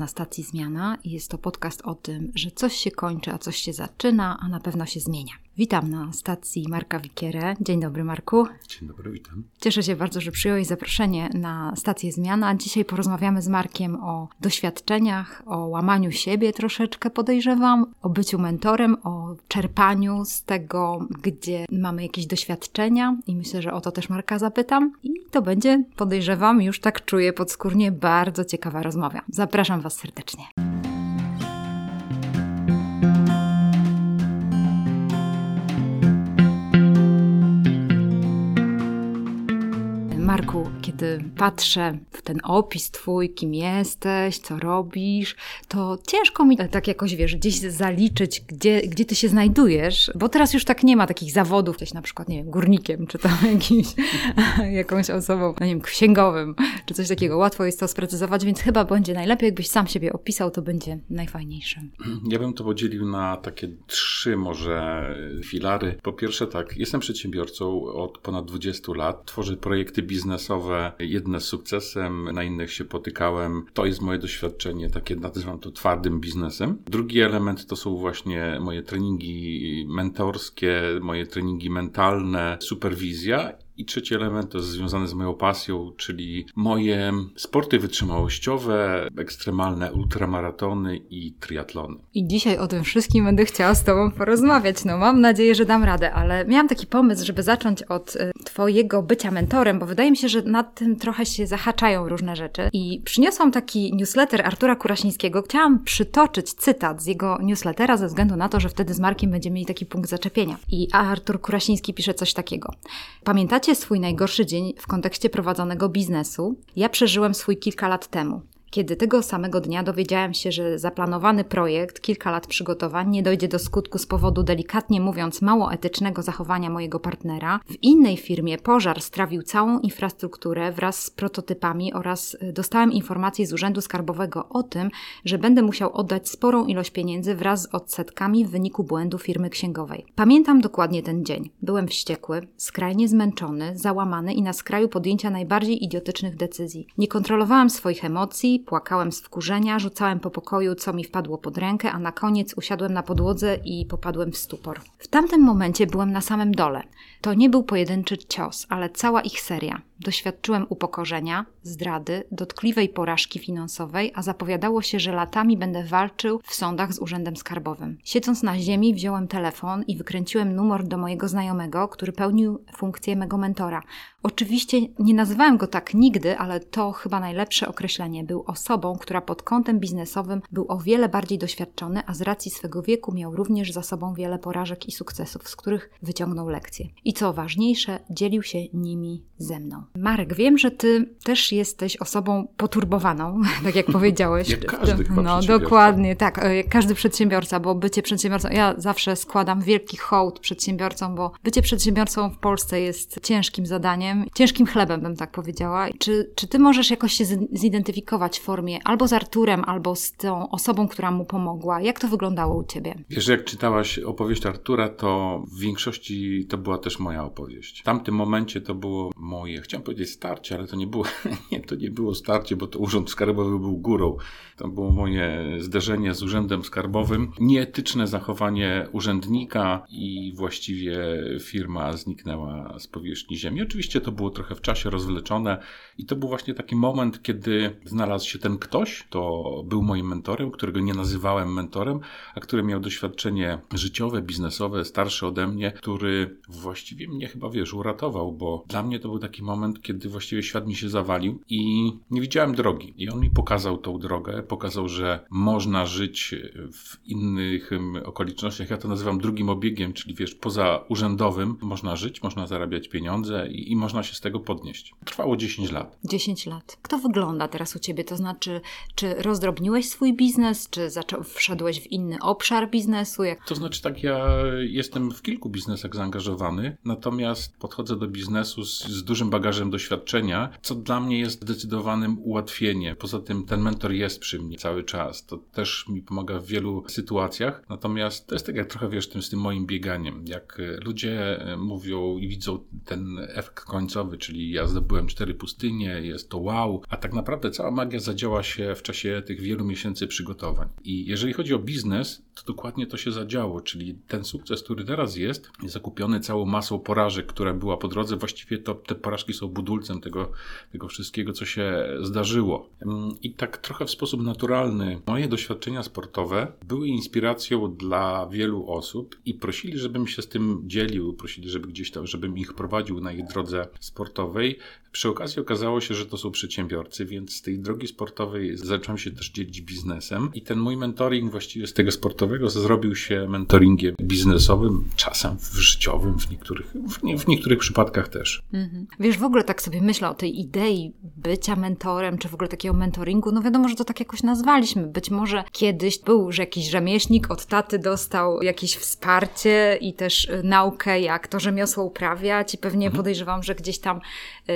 na stacji Zmiana i jest to podcast o tym, że coś się kończy, a coś się zaczyna, a na pewno się zmienia. Witam na stacji Marka Wikierę. Dzień dobry, Marku. Dzień dobry, witam. Cieszę się bardzo, że przyjąłeś zaproszenie na stację Zmiana. Dzisiaj porozmawiamy z Markiem o doświadczeniach, o łamaniu siebie troszeczkę podejrzewam, o byciu mentorem, o czerpaniu z tego, gdzie mamy jakieś doświadczenia i myślę, że o to też Marka zapytam. I to będzie, podejrzewam, już tak czuję podskórnie, bardzo ciekawa rozmowa. Zapraszam Was serdecznie. Marku, kiedy patrzę w ten opis twój, kim jesteś, co robisz, to ciężko mi tak jakoś, wiesz, gdzieś zaliczyć, gdzie, gdzie ty się znajdujesz, bo teraz już tak nie ma takich zawodów, jesteś na przykład, nie wiem, górnikiem, czy tam jakimś, jakąś osobą, no nie wiem, księgowym, czy coś takiego. Łatwo jest to sprecyzować, więc chyba będzie najlepiej, jakbyś sam siebie opisał, to będzie najfajniejsze. Ja bym to podzielił na takie trzy może filary. Po pierwsze tak, jestem przedsiębiorcą od ponad 20 lat, tworzę projekty biznesowe, jedne z sukcesem, na innych się potykałem. To jest moje doświadczenie, takie nazywam to twardym biznesem. Drugi element to są właśnie moje treningi mentorskie, moje treningi mentalne, superwizja i trzeci element to jest związany z moją pasją, czyli moje sporty wytrzymałościowe, ekstremalne ultramaratony i triatlony. I dzisiaj o tym wszystkim będę chciała z Tobą porozmawiać. No mam nadzieję, że dam radę, ale miałam taki pomysł, żeby zacząć od y, Twojego bycia mentorem, bo wydaje mi się, że nad tym trochę się zahaczają różne rzeczy. I przyniosłam taki newsletter Artura Kurasińskiego. Chciałam przytoczyć cytat z jego newslettera ze względu na to, że wtedy z Markiem będziemy mieli taki punkt zaczepienia. I Artur Kurasiński pisze coś takiego. Pamiętacie swój najgorszy dzień w kontekście prowadzonego biznesu? Ja przeżyłem swój kilka lat temu kiedy tego samego dnia dowiedziałem się, że zaplanowany projekt, kilka lat przygotowań, nie dojdzie do skutku z powodu, delikatnie mówiąc, mało etycznego zachowania mojego partnera, w innej firmie pożar strawił całą infrastrukturę wraz z prototypami oraz y, dostałem informację z Urzędu Skarbowego o tym, że będę musiał oddać sporą ilość pieniędzy wraz z odsetkami w wyniku błędu firmy księgowej. Pamiętam dokładnie ten dzień. Byłem wściekły, skrajnie zmęczony, załamany i na skraju podjęcia najbardziej idiotycznych decyzji. Nie kontrolowałem swoich emocji, płakałem z wkurzenia, rzucałem po pokoju, co mi wpadło pod rękę, a na koniec usiadłem na podłodze i popadłem w stupor. W tamtym momencie byłem na samym dole. To nie był pojedynczy cios, ale cała ich seria. Doświadczyłem upokorzenia, zdrady, dotkliwej porażki finansowej, a zapowiadało się, że latami będę walczył w sądach z Urzędem Skarbowym. Siedząc na ziemi, wziąłem telefon i wykręciłem numer do mojego znajomego, który pełnił funkcję mego mentora. Oczywiście nie nazywałem go tak nigdy, ale to chyba najlepsze określenie. Był osobą, która pod kątem biznesowym był o wiele bardziej doświadczony, a z racji swego wieku miał również za sobą wiele porażek i sukcesów, z których wyciągnął lekcje. I co ważniejsze, dzielił się nimi ze mną. Marek, wiem, że ty też jesteś osobą poturbowaną, tak jak powiedziałeś. Jak każdy chyba No dokładnie, tak, jak e, każdy przedsiębiorca, bo bycie przedsiębiorcą, ja zawsze składam wielki hołd przedsiębiorcom, bo bycie przedsiębiorcą w Polsce jest ciężkim zadaniem, ciężkim chlebem bym tak powiedziała. Czy, czy ty możesz jakoś się zidentyfikować w formie albo z Arturem, albo z tą osobą, która mu pomogła? Jak to wyglądało u ciebie? Wiesz, jak czytałaś opowieść Artura, to w większości to była też moja opowieść. W tamtym momencie to było moje, chciałem powiedzieć starcie, ale to nie było, nie, to nie było starcie, bo to Urząd Skarbowy był górą. To było moje zderzenie z Urzędem Skarbowym. Nieetyczne zachowanie urzędnika i właściwie firma zniknęła z powierzchni ziemi. Oczywiście to było trochę w czasie rozwleczone i to był właśnie taki moment, kiedy znalazł się ten ktoś, to był moim mentorem, którego nie nazywałem mentorem, a który miał doświadczenie życiowe, biznesowe, starszy ode mnie, który właściwie mnie chyba, wiesz, uratował, bo dla mnie to był taki moment, kiedy właściwie świat mi się zawalił i nie widziałem drogi. I on mi pokazał tą drogę, pokazał, że można żyć w innych okolicznościach. Ja to nazywam drugim obiegiem, czyli wiesz, poza urzędowym można żyć, można zarabiać pieniądze i, i można się z tego podnieść. Trwało 10 lat. 10 lat. Kto wygląda teraz u ciebie? To znaczy, czy rozdrobniłeś swój biznes, czy zaczął, wszedłeś w inny obszar biznesu? Jak... To znaczy tak, ja jestem w kilku biznesach zaangażowany, natomiast podchodzę do biznesu z, z dużym bagażem bagażem doświadczenia, co dla mnie jest zdecydowanym ułatwieniem. Poza tym ten mentor jest przy mnie cały czas. To też mi pomaga w wielu sytuacjach. Natomiast to jest tak jak trochę wiesz tym, z tym moim bieganiem. Jak e, ludzie e, mówią i widzą ten efekt końcowy, czyli ja zdobyłem cztery pustynie, jest to wow, a tak naprawdę cała magia zadziała się w czasie tych wielu miesięcy przygotowań. I jeżeli chodzi o biznes, to dokładnie to się zadziało, czyli ten sukces, który teraz jest, jest zakupiony całą masą porażek, która była po drodze. Właściwie to te porażki są budulcem tego, tego wszystkiego, co się zdarzyło. I tak trochę w sposób naturalny moje doświadczenia sportowe były inspiracją dla wielu osób i prosili, żebym się z tym dzielił, prosili, żeby gdzieś tam, żebym ich prowadził na ich drodze sportowej. Przy okazji okazało się, że to są przedsiębiorcy, więc z tej drogi sportowej zacząłem się też dzielić biznesem i ten mój mentoring właściwie z tego sportowego zrobił się mentoringiem biznesowym, czasem w życiowym, w niektórych, w, nie, w niektórych przypadkach też. Mhm. Wiesz, w ogóle tak sobie myślę o tej idei bycia mentorem, czy w ogóle takiego mentoringu, no wiadomo, że to tak jakoś nazwaliśmy. Być może kiedyś był, że jakiś rzemieślnik od taty dostał jakieś wsparcie i też y, naukę, jak to rzemiosło uprawiać i pewnie mhm. podejrzewam, że gdzieś tam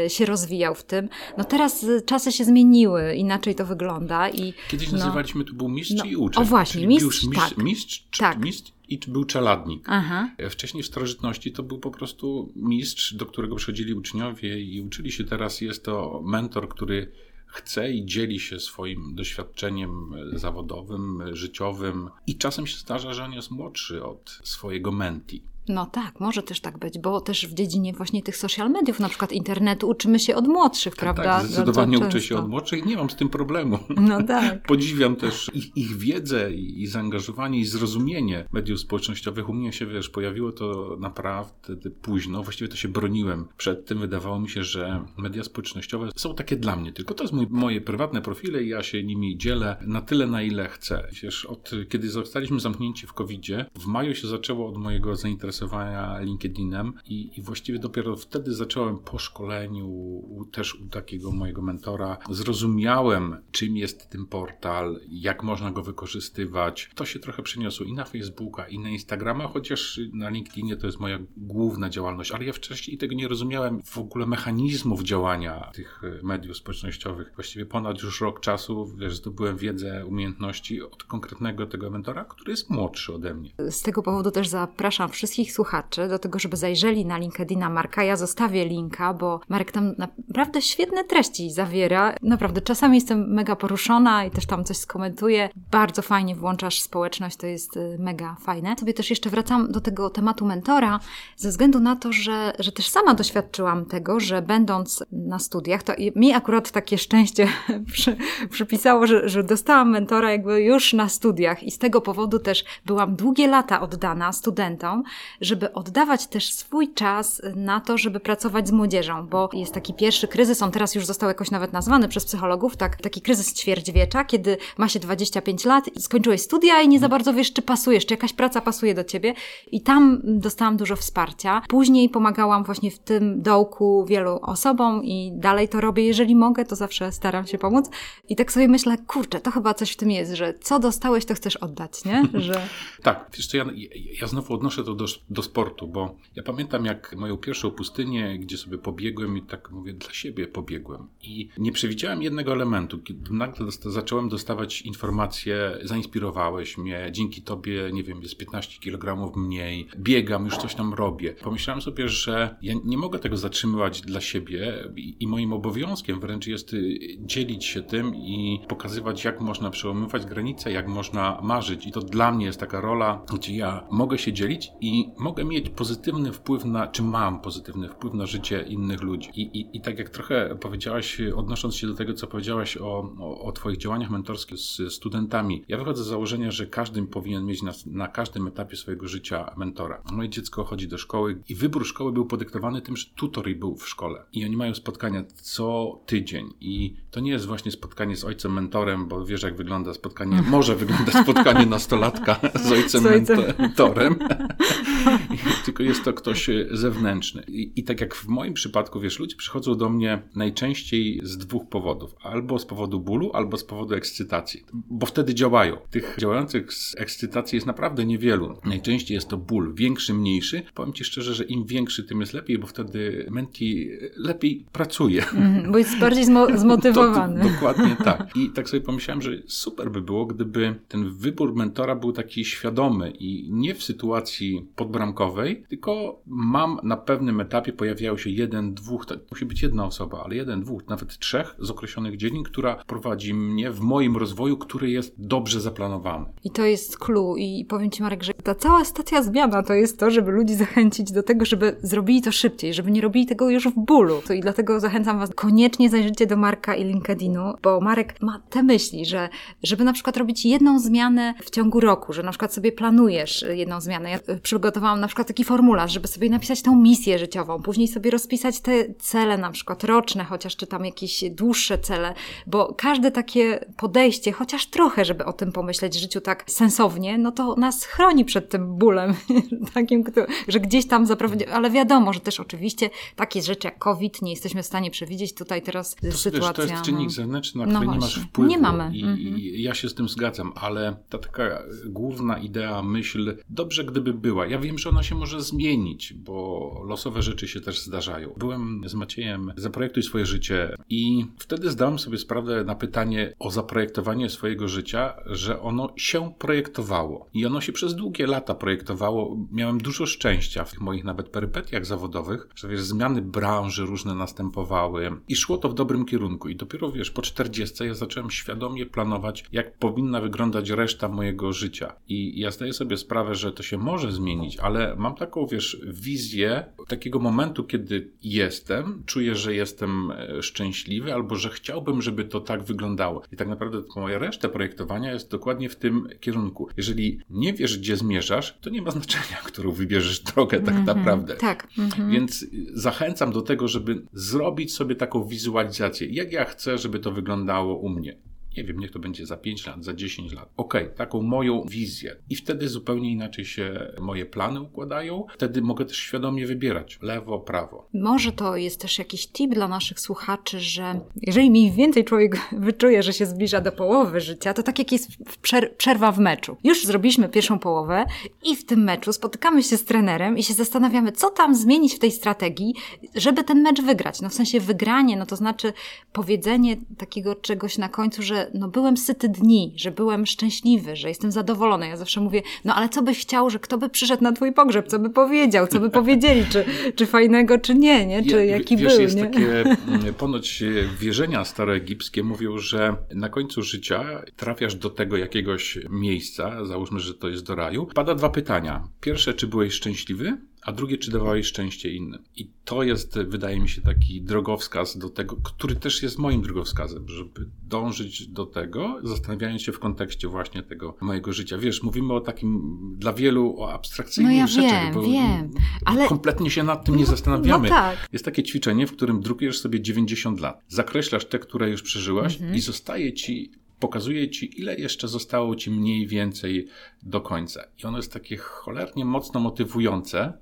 y, się rozwijał w tym. No teraz y, czasy się zmieniły, inaczej to wygląda i... Kiedyś no, nazywaliśmy to był mistrz no, i uczeń. O właśnie, mistrz, mistrz, tak. Mistrz, tak. mistrz i był czeladnik. Aha. Wcześniej w starożytności to był po prostu mistrz, do którego przychodzili uczniowie i uczyli się teraz. Jest to mentor, który chce i dzieli się swoim doświadczeniem zawodowym, życiowym i czasem się zdarza, że on jest młodszy od swojego menti. No tak, może też tak być, bo też w dziedzinie właśnie tych social mediów, na przykład internetu, uczymy się od młodszych, tak, prawda? Tak, zdecydowanie uczę się od młodszych, nie mam z tym problemu. No tak. Podziwiam też ich, ich wiedzę i, i zaangażowanie i zrozumienie mediów społecznościowych. U mnie się, wiesz, pojawiło to naprawdę późno, właściwie to się broniłem przed tym. Wydawało mi się, że media społecznościowe są takie dla mnie, tylko to jest mój, moje prywatne profile i ja się nimi dzielę na tyle, na ile chcę. Wiesz, od kiedy zostaliśmy zamknięci w COVID-zie, w maju się zaczęło od mojego zainteresowania zainteresowania LinkedInem i, i właściwie dopiero wtedy zacząłem po szkoleniu u, też u takiego mojego mentora zrozumiałem, czym jest ten portal, jak można go wykorzystywać. To się trochę przeniosło i na Facebooka, i na Instagrama, chociaż na LinkedInie to jest moja główna działalność, ale ja wcześniej tego nie rozumiałem w ogóle mechanizmów działania tych mediów społecznościowych. Właściwie ponad już rok czasu, wiesz, zdobyłem wiedzę, umiejętności od konkretnego tego mentora, który jest młodszy ode mnie. Z tego powodu też zapraszam wszystkich wszystkich słuchaczy do tego, żeby zajrzeli na LinkedIna Marka. Ja zostawię linka, bo Marek tam naprawdę świetne treści zawiera. Naprawdę czasami jestem mega poruszona i też tam coś skomentuję. Bardzo fajnie włączasz społeczność, to jest y, mega fajne. Sobie też jeszcze wracam do tego tematu mentora, ze względu na to, że, że też sama doświadczyłam tego, że będąc na studiach, to mi akurat takie szczęście przy, przypisało, że, że dostałam mentora jakby już na studiach i z tego powodu też byłam długie lata oddana studentom, żeby oddawać też swój czas na to, żeby pracować z młodzieżą, bo jest taki pierwszy kryzys, on teraz już został jakoś nawet nazwany przez psychologów, tak, taki kryzys ćwierćwiecza, kiedy ma się 25 lat, skończyłeś studia i nie za bardzo wiesz, czy pasujesz, czy jakaś praca pasuje do ciebie i tam dostałam dużo wsparcia. Później pomagałam właśnie w tym dołku wielu osobom i dalej to robię, jeżeli mogę, to zawsze staram się pomóc i tak sobie myślę, kurczę, to chyba coś w tym jest, że co dostałeś, to chcesz oddać, nie? Że... tak, wiesz co, ja, ja znowu odnoszę to do do sportu, bo ja pamiętam jak moją pierwszą pustynię, gdzie sobie pobiegłem i tak mówię, dla siebie pobiegłem. I nie przewidziałem jednego elementu. Kiedy nagle dosta zacząłem dostawać informacje, zainspirowałeś mnie, dzięki tobie, nie wiem, jest 15 kg mniej, biegam, już coś tam robię. Pomyślałem sobie, że ja nie mogę tego zatrzymywać dla siebie i, i moim obowiązkiem wręcz jest y, dzielić się tym i pokazywać, jak można przełamywać granice, jak można marzyć. I to dla mnie jest taka rola, gdzie ja mogę się dzielić i mogę mieć pozytywny wpływ na, czy mam pozytywny wpływ na życie innych ludzi. I, i, i tak jak trochę powiedziałaś, odnosząc się do tego, co powiedziałaś o, o, o Twoich działaniach mentorskich z studentami, ja wychodzę z założenia, że każdy powinien mieć na, na każdym etapie swojego życia mentora. Moje dziecko chodzi do szkoły i wybór szkoły był podyktowany tym, że tutor był w szkole. I oni mają spotkania co tydzień. I to nie jest właśnie spotkanie z ojcem mentorem, bo wiesz, jak wygląda spotkanie, może wyglądać spotkanie nastolatka z ojcem, z ojcem. mentorem. tylko jest to ktoś zewnętrzny. I, I tak jak w moim przypadku, wiesz, ludzie przychodzą do mnie najczęściej z dwóch powodów. Albo z powodu bólu, albo z powodu ekscytacji. Bo wtedy działają. Tych działających z ekscytacji jest naprawdę niewielu. Najczęściej jest to ból, większy, mniejszy. Powiem Ci szczerze, że im większy, tym jest lepiej, bo wtedy menti lepiej pracuje. Mm, bo jest bardziej zmo zmotywowany. To, to, dokładnie tak. I tak sobie pomyślałem, że super by było, gdyby ten wybór mentora był taki świadomy i nie w sytuacji podbramkowej, tylko mam na pewnym etapie pojawiają się jeden, dwóch, to musi być jedna osoba, ale jeden, dwóch, nawet trzech z określonych dziedzin, która prowadzi mnie w moim rozwoju, który jest dobrze zaplanowany. I to jest clue i powiem Ci Marek, że ta cała stacja zmiana to jest to, żeby ludzi zachęcić do tego, żeby zrobili to szybciej, żeby nie robili tego już w bólu. I dlatego zachęcam Was, koniecznie zajrzyjcie do Marka i LinkedInu, bo Marek ma te myśli, że żeby na przykład robić jedną zmianę w ciągu roku, że na przykład sobie planujesz jedną zmianę. Ja przygotowałam na przykład taki formularz, żeby sobie napisać tą misję życiową, później sobie rozpisać te cele na przykład roczne, chociaż czy tam jakieś dłuższe cele, bo każde takie podejście, chociaż trochę, żeby o tym pomyśleć w życiu tak sensownie, no to nas chroni przed tym bólem takim, że gdzieś tam zaprowadzi, ale wiadomo, że też oczywiście takie rzeczy jak COVID nie jesteśmy w stanie przewidzieć. Tutaj teraz to, sytuacja... Wiesz, to jest czynnik no, zewnętrzny, na który no nie masz wpływu. Nie mamy. I, mhm. I, ja się z tym zgadzam, ale ta taka główna idea, myśl, dobrze gdyby była. Ja wiem, że ona się może zmienić, bo losowe rzeczy się też zdarzają. Byłem z Maciejem Zaprojektuj swoje życie i wtedy zdałem sobie sprawę na pytanie o zaprojektowanie swojego życia, że ono się projektowało. I ono się przez długie lata projektowało. Miałem dużo szczęścia w tych moich nawet perypetiach zawodowych, że wiesz, zmiany branży różne następowały i szło to w dobrym kierunku. I dopiero wiesz, po 40 ja zacząłem świadomie planować, jak powinna wyglądać reszta mojego życia. I ja zdaję sobie sprawę, że to się może zmienić, ale mam taką, wiesz, wizję takiego momentu, kiedy jestem, czuję, że jestem e, szczęśliwy, albo że chciałbym, żeby to tak wyglądało. I tak naprawdę moja reszta projektowania jest dokładnie w tym kierunku. Jeżeli nie wiesz, gdzie zmierzasz, to nie ma znaczenia, którą wybierzesz drogę tak mm -hmm, naprawdę. Tak. Mm -hmm. Więc zachęcam do tego, żeby zrobić sobie taką wizualizację, jak ja chcę, żeby to wyglądało u mnie nie wiem, niech to będzie za 5 lat, za 10 lat. Okay, taką moją wizję. I wtedy zupełnie inaczej się moje plany układają. Wtedy mogę też świadomie wybierać lewo, prawo. Może to jest też jakiś tip dla naszych słuchaczy, że jeżeli mniej więcej człowiek wyczuje, że się zbliża do połowy życia, to tak jak jest przerwa w meczu. Już zrobiliśmy pierwszą połowę i w tym meczu spotykamy się z trenerem i się zastanawiamy, co tam zmienić w tej strategii, żeby ten mecz wygrać. No w sensie wygranie, no to znaczy powiedzenie takiego czegoś na końcu, że no byłem syty dni, że byłem szczęśliwy, że jestem zadowolony. Ja zawsze mówię, no ale co byś chciał, że kto by przyszedł na twój pogrzeb, co by powiedział, co by powiedzieli, czy, czy fajnego, czy nie, nie? Czy ja, jaki wiesz, był, jest nie? takie mm, ponoć e, wierzenia staroegipskie mówią, że na końcu życia trafiasz do tego jakiegoś miejsca, załóżmy, że to jest do raju. Pada dwa pytania. Pierwsze, czy byłeś szczęśliwy? A drugie, czy dawałeś szczęście innym. I to jest, wydaje mi się, taki drogowskaz do tego, który też jest moim drogowskazem, żeby dążyć do tego, zastanawiając się w kontekście właśnie tego mojego życia. Wiesz, mówimy o takim dla wielu o abstrakcyjnych no ja rzeczach, wiem, bo wiem, ale... kompletnie się nad tym nie zastanawiamy. No tak. Jest takie ćwiczenie, w którym drukujesz sobie 90 lat. Zakreślasz te, które już przeżyłaś Mhm. i zostaje ci pokazuje ci, ile jeszcze zostało ci mniej więcej do końca. I ono jest takie cholernie mocno motywujące,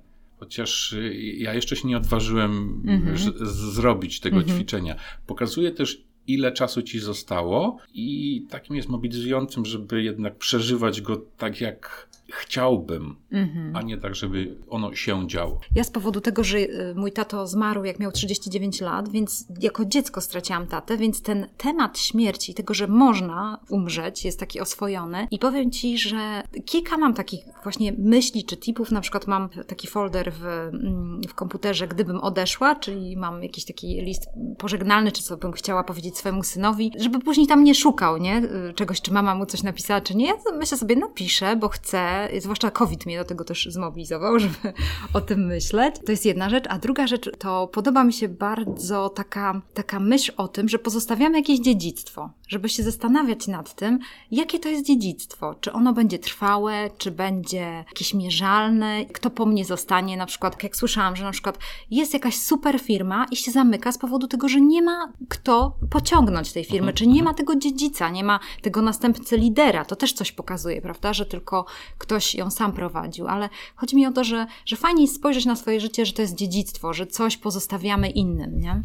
chociaż y, ja jeszcze się nie odważyłem Mhm. zrobić tego Mhm. ćwiczenia. Pokazuje też, ile czasu ci zostało, i takim jest mobilizującym, żeby jednak przeżywać go tak, jak chciałbym, Mhm. a nie tak, żeby ono się działo. Ja z powodu tego, że y, mój tato zmarł jak miał 39 lat, więc jako dziecko straciłam tatę, więc ten temat śmierci, tego, że można umrzeć, jest taki oswojony. I powiem Ci, że kilka mam takich właśnie myśli czy tipów. Na przykład mam taki folder w, mm, w komputerze, gdybym odeszła, czyli mam jakiś taki list pożegnalny, czy co bym chciała powiedzieć swojemu synowi, żeby później tam nie szukał, nie? Y, Czegoś, czy mama mu coś napisała, czy nie. Ja myślę sobie, napiszę, bo chcę, zwłaszcza COVID mnie do tego też zmobilizował, żeby o tym myśleć. To jest jedna rzecz. A druga rzecz, to podoba mi się bardzo taka, taka myśl o tym, że pozostawiamy jakieś dziedzictwo. Żeby się zastanawiać nad tym, jakie to jest dziedzictwo. Czy ono będzie trwałe, czy będzie jakieś mierzalne, kto po mnie zostanie. Na przykład, jak słyszałam, że na przykład jest jakaś super firma i się zamyka z powodu tego, że nie ma kto pociągnąć tej firmy, mhm. czy nie ma tego dziedzica, nie ma tego następcy lidera. To też coś pokazuje, prawda, że tylko ktoś ją sam prowadził. Ale chodzi mi o to, że, że fajnie jest spojrzeć na swoje życie, że to jest dziedzictwo, że coś pozostawiamy innym, nie?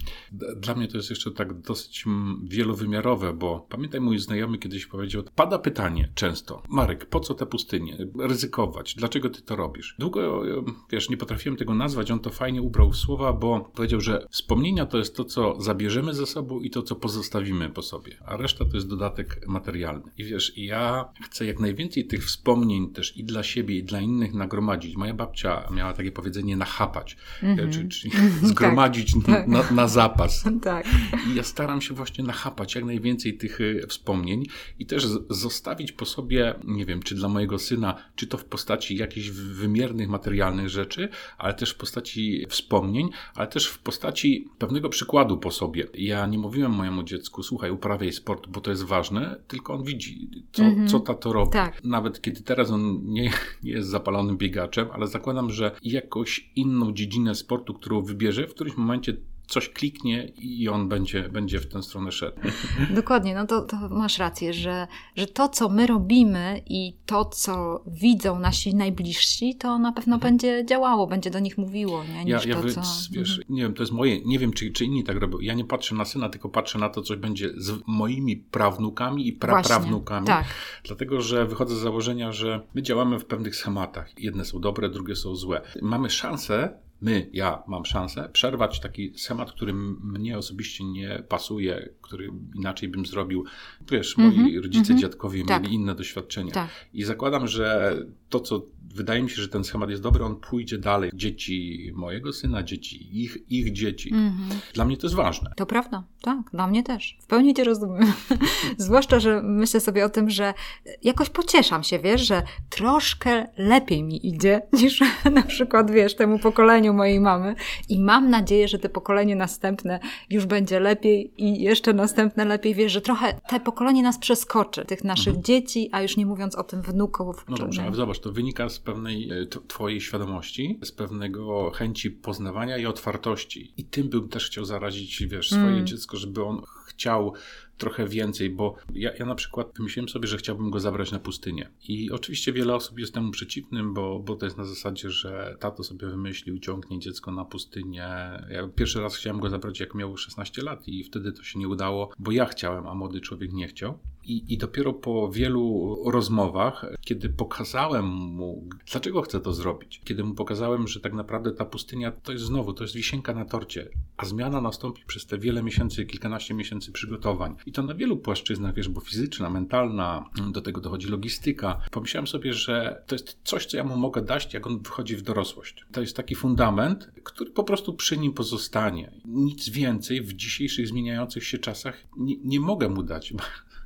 Dla mnie to jest jeszcze tak dosyć wielowymiarowe, bo pamiętaj, mój znajomy kiedyś powiedział, pada pytanie często, Marek, po co te pustynie? Ryzykować. Dlaczego ty to robisz? Długo, wiesz, nie potrafiłem tego nazwać, on to fajnie ubrał w słowa, bo powiedział, że wspomnienia to jest to, co zabierzemy ze sobą i to, co pozostawimy po sobie, a reszta to jest dodatek materialny. I wiesz, ja chcę jak najwięcej tych wspomnień też i dla siebie, i dla innych nagromadzić. Moja babcia miała takie powiedzenie nachapać, mm -hmm. czyli, czyli zgromadzić tak. na, na, zapas. tak. I ja staram się właśnie nachapać jak najwięcej tych y, wspomnień i też zostawić po sobie, nie wiem, czy dla mojego syna, czy to w postaci jakichś wymiernych, materialnych rzeczy, ale też w postaci wspomnień, ale też w postaci pewnego przykładu po sobie. Ja nie mówiłem mojemu dziecku, słuchaj, uprawiaj sport, bo to jest ważne, tylko on widzi, co, mm -hmm. co tato robi. Tak. Nawet kiedy teraz on nie, nie jest zapalonym biegaczem, ale zakładam, że jakoś inną dziedzinę sportu, którą wybierze, w którymś momencie coś kliknie i on będzie, będzie w tę stronę szedł. Dokładnie, no to, to masz rację, że, że to, co my robimy i to, co widzą nasi najbliżsi, to na pewno mhm. będzie działało, będzie do nich mówiło, nie? Niż ja, ja to, co... wiesz, mhm. nie wiem, to jest moje, nie wiem, czy, czy inni tak robią. Ja nie patrzę na syna, tylko patrzę na to, co będzie z moimi prawnukami i praprawnukami. tak. Dlatego, że wychodzę z założenia, że my działamy w pewnych schematach. Jedne są dobre, drugie są złe. Mamy szansę my, ja mam szansę przerwać taki schemat, który mnie osobiście nie pasuje, który inaczej bym zrobił. Wiesz, moi mm -hmm, rodzice, mm -hmm. dziadkowie tak. mieli inne doświadczenia. Tak. I zakładam, że to, co wydaje mi się, że ten schemat jest dobry, on pójdzie dalej. Dzieci mojego syna, dzieci ich, ich dzieci. -hmm. Dla mnie to jest ważne. To prawda, tak, dla mnie też. W pełni cię rozumiem. Zwłaszcza, że myślę sobie o tym, że jakoś pocieszam się, wiesz, że troszkę lepiej mi idzie niż na przykład, wiesz, temu pokoleniu mojej mamy. I mam nadzieję, że te pokolenie następne już będzie lepiej i jeszcze następne lepiej, wiesz, że trochę te pokolenie nas przeskoczy, tych naszych mhm. dzieci, a już nie mówiąc o tym wnuków. No dobrze, ale zobacz, to wynika z pewnej e, twojej świadomości, z pewnego chęci poznawania i otwartości. I tym bym też chciał zarazić, wiesz, swoje mm. dziecko, żeby on chciał trochę więcej, bo ja, ja na przykład myślałem sobie, że chciałbym go zabrać na pustynię. I oczywiście wiele osób jest temu przeciwnym, bo, bo to jest na zasadzie, że tato sobie wymyślił, ciągnie dziecko na pustynię. Ja pierwszy raz chciałem go zabrać, jak miał 16 lat i wtedy to się nie udało, bo ja chciałem, a młody człowiek nie chciał. I, I dopiero po wielu rozmowach, kiedy pokazałem mu, dlaczego chcę to zrobić, kiedy mu pokazałem, że tak naprawdę ta pustynia to jest znowu, to jest wisienka na torcie, a zmiana nastąpi przez te wiele miesięcy, kilkanaście miesięcy przygotowań. I to na wielu płaszczyznach, wiesz, bo fizyczna, mentalna, do tego dochodzi logistyka. Pomyślałem sobie, że to jest coś, co ja mu mogę dać, jak on wychodzi w dorosłość. To jest taki fundament, który po prostu przy nim pozostanie. Nic więcej w dzisiejszych zmieniających się czasach nie, nie mogę mu dać.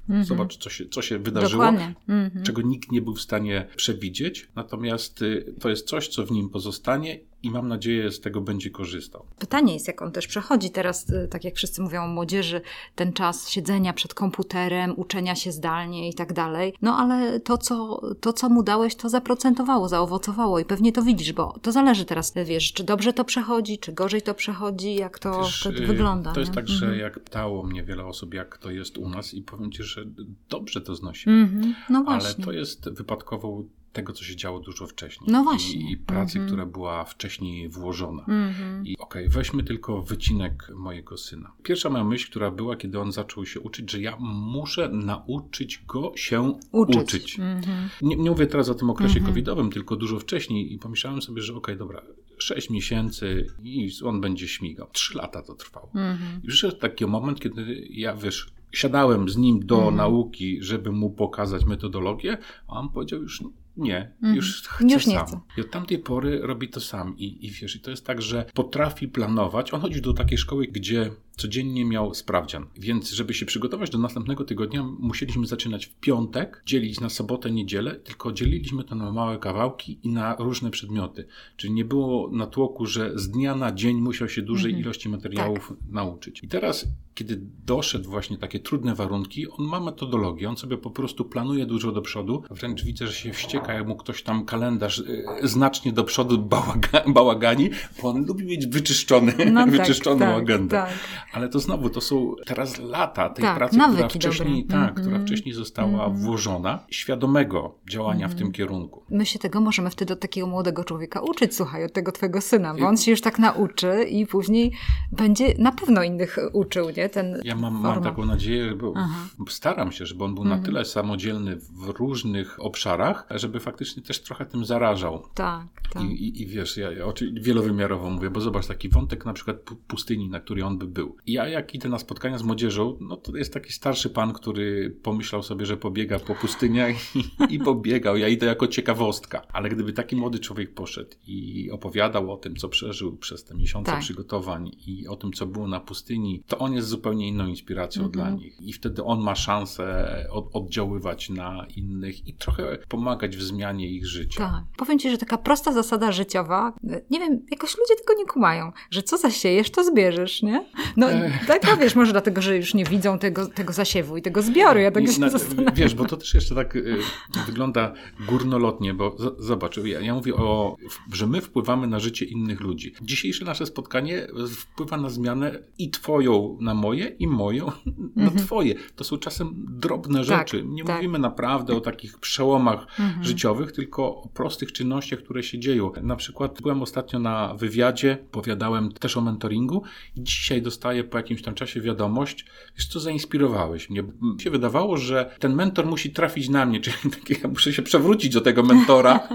Mhm. Zobacz, co się, co się wydarzyło, mhm. czego nikt nie był w stanie przewidzieć. Natomiast y, to jest coś, co w nim pozostanie i mam nadzieję, z tego będzie korzystał. Pytanie jest, jak on też przechodzi teraz, y, tak jak wszyscy mówią o młodzieży, ten czas siedzenia przed komputerem, uczenia się zdalnie i tak dalej. No ale to co, to, co mu dałeś, to zaprocentowało, zaowocowało i pewnie to widzisz, bo to zależy teraz, wiesz, czy dobrze to przechodzi, czy gorzej to przechodzi, jak to wtedy wygląda. To jest nie? tak, że mhm. jak pytało mnie wiele osób, jak to jest u nas i powiem Ci, że dobrze to znosi. Mhm. No właśnie. Ale to jest wypadkową tego, co się działo dużo wcześniej. No właśnie. I, i pracy, mm -hmm. która była wcześniej włożona. Mm -hmm. I okej, okay, weźmy tylko wycinek mojego syna. Pierwsza moja myśl, która była, kiedy on zaczął się uczyć, że ja muszę nauczyć go się uczyć. uczyć. Mm -hmm. nie, nie, mówię teraz o tym okresie mhm. covidowym, tylko dużo wcześniej i pomyślałem sobie, że okej, okay, dobra, 6 miesięcy i on będzie śmigał. 3 lata to trwało. Mhm. I przyszedł taki moment, kiedy ja, wiesz, siadałem z nim do mhm. nauki, żeby mu pokazać metodologię, a on powiedział już nie, mm. już chce już nie sam. Chcę. I od tamtej pory robi to sam. I, I wiesz, i to jest tak, że potrafi planować. On chodzi do takiej szkoły, gdzie codziennie miał sprawdzian. Więc, żeby się przygotować do następnego tygodnia, musieliśmy zaczynać w piątek, dzielić na sobotę, niedzielę, tylko dzieliliśmy to na małe kawałki i na różne przedmioty. Czyli nie było natłoku, że z dnia na dzień musiał się dużej mhm. ilości materiałów tak. nauczyć. I teraz, kiedy doszedł właśnie takie trudne warunki, on ma metodologię, on sobie po prostu planuje dużo do przodu. Wręcz widzę, że się wścieka, jak mu ktoś tam kalendarz y, znacznie do przodu bałaga, bałagani, bo on lubi mieć wyczyszczony, no, wyczyszczoną tak, agendę. Tak. Ale to znowu, to są teraz lata tej tak, pracy, która wcześniej, tak, mm -hmm. która wcześniej została mm -hmm. włożona, świadomego działania mm -hmm. w tym mhm. kierunku. My się tego możemy wtedy od takiego młodego człowieka uczyć, słuchaj, od tego twojego syna, bo on się już tak nauczy i później będzie na pewno innych uczył, nie? Ten ja mam, mam taką nadzieję, bo Aha. staram się, żeby on był na mhm. tyle samodzielny w różnych obszarach, żeby faktycznie też trochę tym zarażał. Tak, tak. I, i, i wiesz, ja, ja wielowymiarowo mówię, bo zobacz, taki wątek na przykład pustyni, na który on by był. Ja jak idę na spotkania z młodzieżą, no to jest taki starszy pan, który pomyślał sobie, że pobiega po pustyniach i, i pobiegał. Ja idę jako ciekawostka. Ale gdyby taki młody człowiek poszedł i opowiadał o tym, co przeżył przez te miesiące tak. przygotowań i o tym, co było na pustyni, to on jest zupełnie inną inspiracją mhm. dla nich. I wtedy on ma szansę od, oddziaływać na innych i trochę pomagać w zmianie ich życia. Tak. Powiem Ci, że taka prosta zasada życiowa, nie wiem, jakoś ludzie tego nie kumają, że co zasiejesz, to zbierzesz, nie? No tak, no wiesz, może dlatego, że już nie widzą tego, tego zasiewu i tego zbioru. Ja tak się na, Wiesz, bo to też jeszcze tak y, wygląda górnolotnie, bo z, zobacz, ja, ja mówię o, że my wpływamy na życie innych ludzi. Dzisiejsze nasze spotkanie wpływa na zmianę i twoją na moje, i moją na mhm. twoje. To są czasem drobne tak, rzeczy. Nie tak. mówimy naprawdę o takich przełomach mhm. życiowych, tylko o prostych czynnościach, które się dzieją. Na przykład byłem ostatnio na wywiadzie, powiadałem też o mentoringu i dzisiaj dostaję po jakimś tam czasie wiadomość, wiesz co, zainspirowałeś mnie. Mi się wydawało, że ten mentor musi trafić na mnie, czyli takie, ja muszę się przewrócić do tego mentora,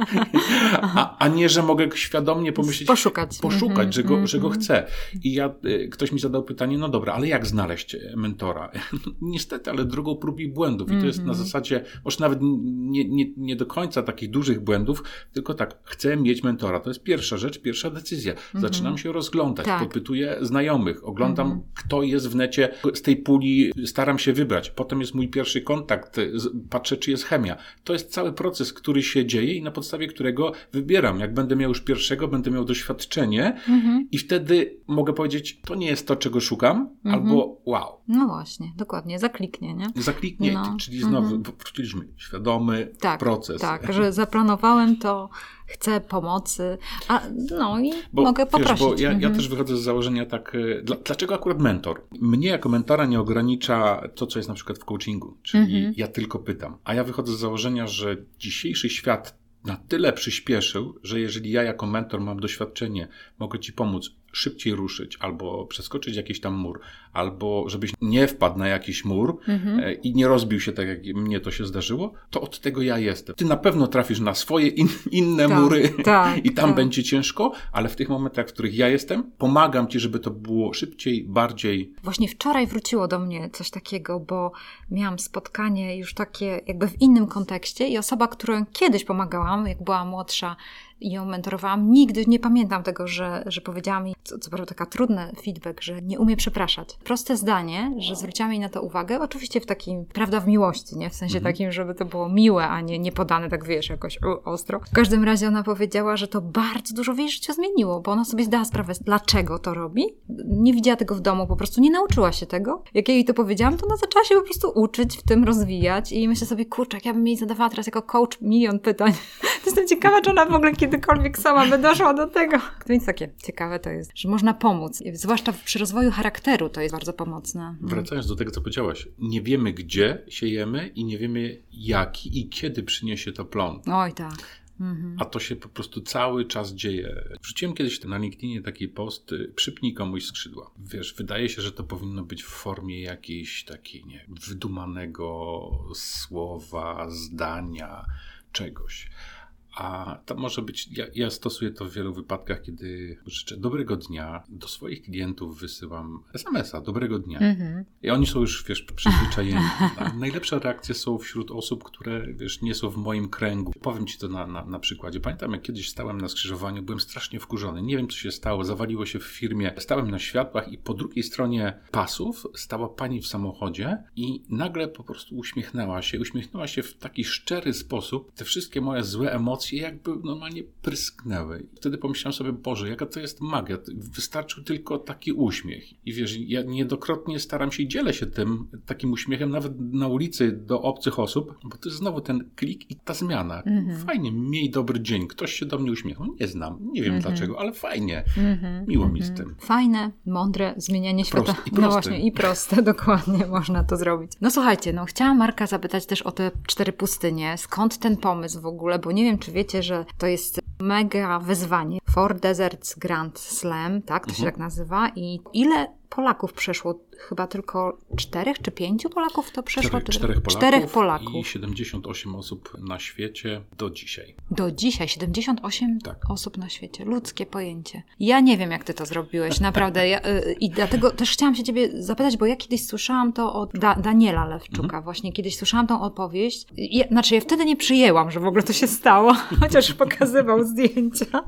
a, a nie, że mogę świadomnie pomyśleć, poszukać, poszukać mm -hmm, że, go, mm -hmm. że go chcę. I ja, y, ktoś mi zadał pytanie, no dobra, ale jak znaleźć mentora? Niestety, ale drugą prób i błędów. I to jest na mhm. zasadzie, może nawet nie, nie, nie do końca takich dużych błędów, tylko tak, chcę mieć mentora. To jest pierwsza rzecz, pierwsza decyzja. Mhm. Zaczynam się rozglądać, tak. podpytuję znajomych, oglądam, mhm. Kto jest w necie, z tej puli staram się wybrać. Potem jest mój pierwszy kontakt, patrzę, czy jest chemia. To jest cały proces, który się dzieje i na podstawie którego wybieram. Jak będę miał już pierwszego, będę miał doświadczenie mhm. i wtedy mogę powiedzieć, to nie jest to, czego szukam, mhm. albo wow. No właśnie, dokładnie, zakliknie, nie? Zakliknie, no. czyli znowu mhm. wróciliśmy, świadomy tak, proces. Tak, że zaplanowałem to, chcę pomocy, a no i bo, mogę poprosić. Wiesz, bo ja, ja, też wychodzę z założenia tak, e, dla, dlaczego akurat mentor? Mnie jako mentora nie ogranicza to, co jest na przykład w coachingu, czyli mhm. ja tylko pytam, a ja wychodzę z założenia, że dzisiejszy świat na tyle przyspieszył, że jeżeli ja jako mentor mam doświadczenie, mogę Ci pomóc szybciej ruszyć, albo przeskoczyć jakiś tam mur, albo żebyś nie wpadł na jakiś mur mhm. E, i nie rozbił się tak, jak mnie to się zdarzyło, to od tego ja jestem. Ty na pewno trafisz na swoje in, inne tak, mury tak, i tam tak. będzie ciężko, ale w tych momentach, w których ja jestem, pomagam ci, żeby to było szybciej, bardziej. Właśnie wczoraj wróciło do mnie coś takiego, bo miałam spotkanie już takie jakby w innym kontekście i osoba, którą kiedyś pomagałam, jak była młodsza, i ją mentorowałam. Nigdy nie pamiętam tego, że, że powiedziała mi, co, co prawda taka trudny feedback, że nie umie przepraszać. Proste zdanie, że zwróciłam jej na to uwagę, oczywiście w takim, prawda, w miłości, nie? W sensie mhm. takim, żeby to było miłe, a nie, nie podane tak, wiesz, jakoś ostro. W każdym razie ona powiedziała, że to bardzo dużo w jej życiu zmieniło, bo ona sobie zdała sprawę, dlaczego to robi. Nie widziała tego w domu, po prostu nie nauczyła się tego. Jak ja jej to powiedziałam, to ona zaczęła się po prostu uczyć, w tym rozwijać i myślę sobie, kurczę, jak ja bym jej zadawała teraz jako coach milion pytań. Jestem ciekawa, czy ona w ogóle kiedykolwiek sama by doszła do tego. Więc takie ciekawe to jest, że można pomóc. Zwłaszcza przy rozwoju charakteru to jest bardzo pomocne. Mhm. Wracając do tego, co powiedziałaś. Nie wiemy, gdzie siejemy i nie wiemy, jaki i kiedy przyniesie to plon. Oj, tak. Mhm. A to się po prostu cały czas dzieje. Wrzuciłem kiedyś na LinkedInie taki post, y, przypnij komuś skrzydła. Wiesz, wydaje się, że to powinno być w formie jakiejś takiej, nie wydumanego słowa, zdania, czegoś A to może być, ja, ja stosuję to w wielu wypadkach, kiedy życzę dobrego dnia, do swoich klientów wysyłam SMS-a, dobrego dnia. Mhm. I oni są już, wiesz, przyzwyczajeni. najlepsze reakcje są wśród osób, które, wiesz, nie są w moim kręgu. Powiem ci to na, na, na przykładzie. Pamiętam, jak kiedyś stałem na skrzyżowaniu, byłem strasznie wkurzony. Nie wiem, co się stało, zawaliło się w firmie. Stałem na światłach i po drugiej stronie pasów stała pani w samochodzie i nagle po prostu uśmiechnęła się. Uśmiechnęła się w taki szczery sposób. Te wszystkie moje złe emocje jakby normalnie prysknęły. I wtedy pomyślałem sobie, Boże, jaka to jest magia. Wystarczył tylko taki uśmiech. I wiesz, ja niedokrotnie staram się i dzielę się tym, takim uśmiechem, nawet na ulicy do obcych osób, bo to jest znowu ten klik i ta zmiana. Mhm. Fajnie, miej dobry dzień. Ktoś się do mnie uśmiechnął. Nie znam, nie wiem mhm. dlaczego, ale fajnie. Mhm. Miło mi z tym. Fajne, mądre zmienianie świata. Proste, i proste. No właśnie, i proste, dokładnie można to zrobić. No słuchajcie, no chciałam Marka zapytać też o te cztery pustynie. Skąd ten pomysł w ogóle? Bo nie wiem, czy wiecie, że to jest mega wyzwanie. Four Deserts Grand Slam, tak? To mhm. się tak nazywa. I ile Polaków przeszło chyba tylko czterech czy pięciu Polaków to przeszło? Czterech, czterech, Polaków czterech Polaków i 78 osób na świecie do dzisiaj. Do dzisiaj 78 tak. osób na świecie. Ludzkie pojęcie. Ja nie wiem, jak ty to zrobiłeś, naprawdę. Ja, y, I dlatego też chciałam się ciebie zapytać, bo ja kiedyś słyszałam to od da Daniela Lewczuka. Mhm. Właśnie kiedyś słyszałam tą opowieść. Ja, znaczy, ja wtedy nie przyjęłam, że w ogóle to się stało, chociaż pokazywał zdjęcia.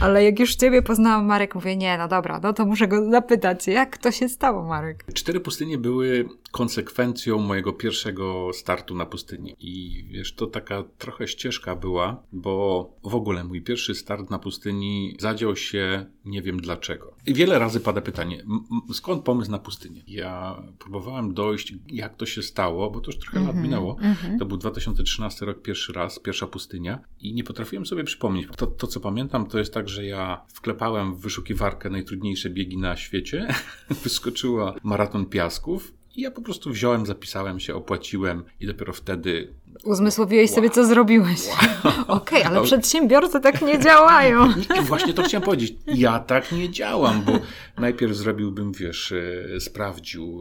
Ale jak już ciebie poznałam, Marek, mówię, nie, no dobra, no to muszę go zapytać, jak to się stało, Marek? Cztery pustynie były konsekwencją mojego pierwszego startu na pustyni. I wiesz, to taka trochę ścieżka była, bo w ogóle mój pierwszy start na pustyni zadział się nie wiem dlaczego. I wiele razy pada pytanie, skąd pomysł na pustynię? Ja próbowałem dojść, jak to się stało, bo to już trochę mm -hmm, lat minęło. Mm -hmm. To był 2013 rok, pierwszy raz, pierwsza pustynia i nie potrafiłem sobie przypomnieć. To, to, co pamiętam, to jest tak, że ja wklepałem w wyszukiwarkę najtrudniejsze biegi na świecie, wyskoczyła maraton piasków i ja po prostu wziąłem, zapisałem się, opłaciłem i dopiero wtedy. Uzmysłowiłeś wow. sobie, co zrobiłeś. Wow. Okej, okay, ale przedsiębiorcy tak nie działają. I właśnie to chciałem powiedzieć. Ja tak nie działam, bo najpierw zrobiłbym, wiesz, e, sprawdził,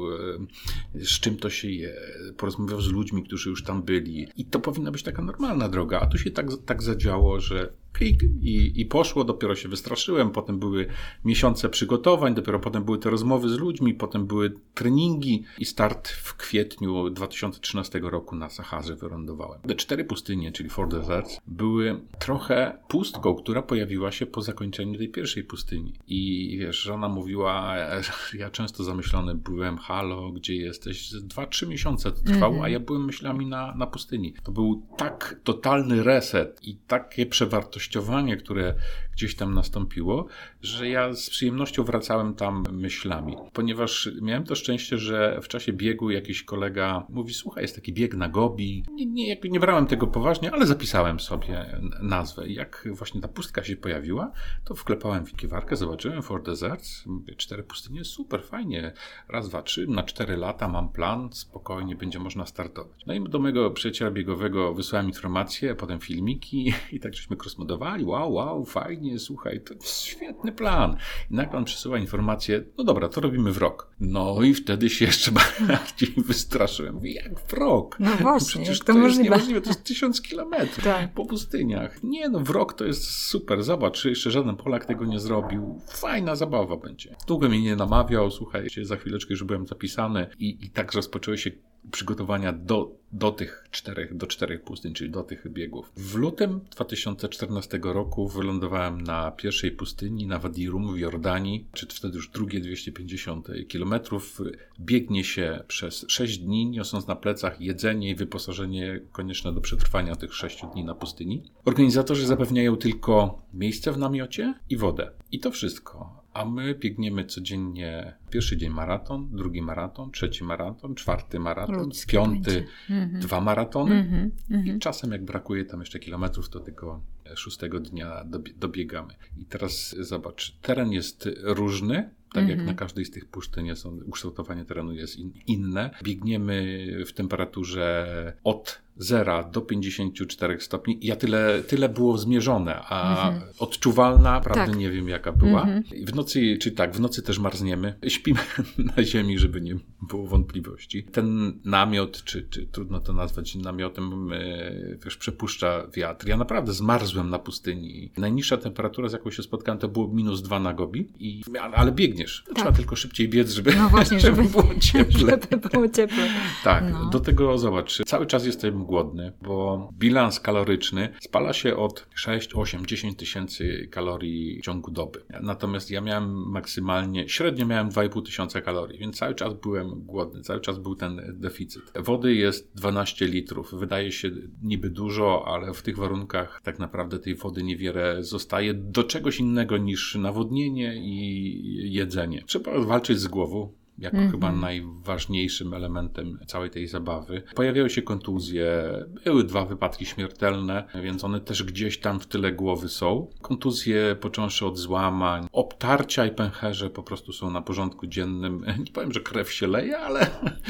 e, z czym to się je, porozmawiał z ludźmi, którzy już tam byli. I to powinna być taka normalna droga. A tu się tak, tak zadziało, że klik i, i poszło, dopiero się wystraszyłem, potem były miesiące przygotowań, dopiero potem były te rozmowy z ludźmi, potem były treningi i start w kwietniu 2013 roku na Saharze wylądowałem. Te cztery pustynie, czyli Four Deserts, były trochę pustką, która pojawiła się po zakończeniu tej pierwszej pustyni. I wiesz, żona mówiła, ja często zamyślony byłem, halo, gdzie jesteś? Dwa, trzy miesiące to trwało, mm -hmm. a ja byłem myślami na, na pustyni. To był tak totalny reset i takie przewartościowanie wartościowanie, które gdzieś tam nastąpiło, że ja z przyjemnością wracałem tam myślami. Ponieważ miałem to szczęście, że w czasie biegu jakiś kolega mówi: Słuchaj, jest taki bieg na Gobi. Nie, nie, nie brałem tego poważnie, ale zapisałem sobie nazwę. Jak właśnie ta pustka się pojawiła, to wklepałem w wikiewarkę, zobaczyłem Four Deserts. Mówię, cztery pustynie, super, fajnie. Raz, dwa, trzy, na cztery lata mam plan, spokojnie będzie można startować. No i do mojego przyjaciela biegowego wysłałem informacje, potem filmiki i tak żeśmy crossmodowali. Wow, wow, fajnie, słuchaj, to jest świetny plan. I nagle on przesyła informację, no dobra, to robimy w rok. No i wtedy się jeszcze bardziej wystraszyłem. Mówię, jak w rok? No właśnie, Przecież to, to jest niemożliwe, to jest tysiąc kilometrów tak. po pustyniach. Nie no, w rok to jest super, zobacz, jeszcze żaden Polak tego nie zrobił. Fajna zabawa będzie. Długo mnie nie namawiał, słuchajcie, za chwileczkę już byłem zapisany i, i tak rozpoczęły się przygotowania do, do tych czterech, do czterech pustyń, czyli do tych biegów. W lutym 2014 roku wylądowałem na pierwszej pustyni, na Wadi Rum w Jordanii, czy wtedy już drugie 250 kilometrów. Biegnie się przez 6 dni, niosąc na plecach jedzenie i wyposażenie konieczne do przetrwania tych 6 dni na pustyni. Organizatorzy zapewniają tylko miejsce w namiocie i wodę. I to wszystko a my biegniemy codziennie pierwszy dzień maraton, drugi maraton, trzeci maraton, czwarty maraton, Ludzkie piąty mm-hmm. dwa maratony mm-hmm. i czasem jak brakuje tam jeszcze kilometrów, to tego szóstego dnia dobiegamy. I teraz zobacz, teren jest różny, tak jak na mhm. każdej z tych puszczyn są, ukształtowanie terenu jest in, inne. Biegniemy w temperaturze od zera do 54 stopni. Ja tyle, tyle było zmierzone, a mhm. odczuwalna, prawda, tak. nie wiem jaka była. Mhm. W nocy, czy tak, w nocy też marzniemy. Śpimy na ziemi, żeby nie było wątpliwości. Ten namiot, czy, czy trudno to nazwać namiotem, e, wiesz, przepuszcza wiatr. Ja naprawdę zmarzłem na pustyni. Najniższa temperatura, z jaką się spotkałem, to było minus dwa na gobi, i, ale biegniesz. Tak. Trzeba tylko szybciej biec, żeby, no właśnie, żeby, żeby było cieple. Żeby było cieple. Tak, no. do tego zobacz, cały czas jestem głodny, bo bilans kaloryczny spala się od 6, 8, 10 tysięcy kalorii w ciągu doby. Natomiast ja miałem maksymalnie, średnio miałem 2,5 tysiąca kalorii, więc cały czas byłem głodny, cały czas był ten deficyt. Wody jest 12 litrów. Wydaje się niby dużo, ale w tych warunkach tak naprawdę tej wody niewiele zostaje do czegoś innego niż nawodnienie i jedzenie. Trzeba walczyć z głową, jako mm -hmm. chyba najważniejszym elementem całej tej zabawy. Pojawiały się kontuzje, były dwa wypadki śmiertelne, więc one też gdzieś tam w tyle głowy są. Kontuzje począwszy od złamań, obtarcia i pęcherze po prostu są na porządku dziennym. Nie powiem, że krew się leje, ale...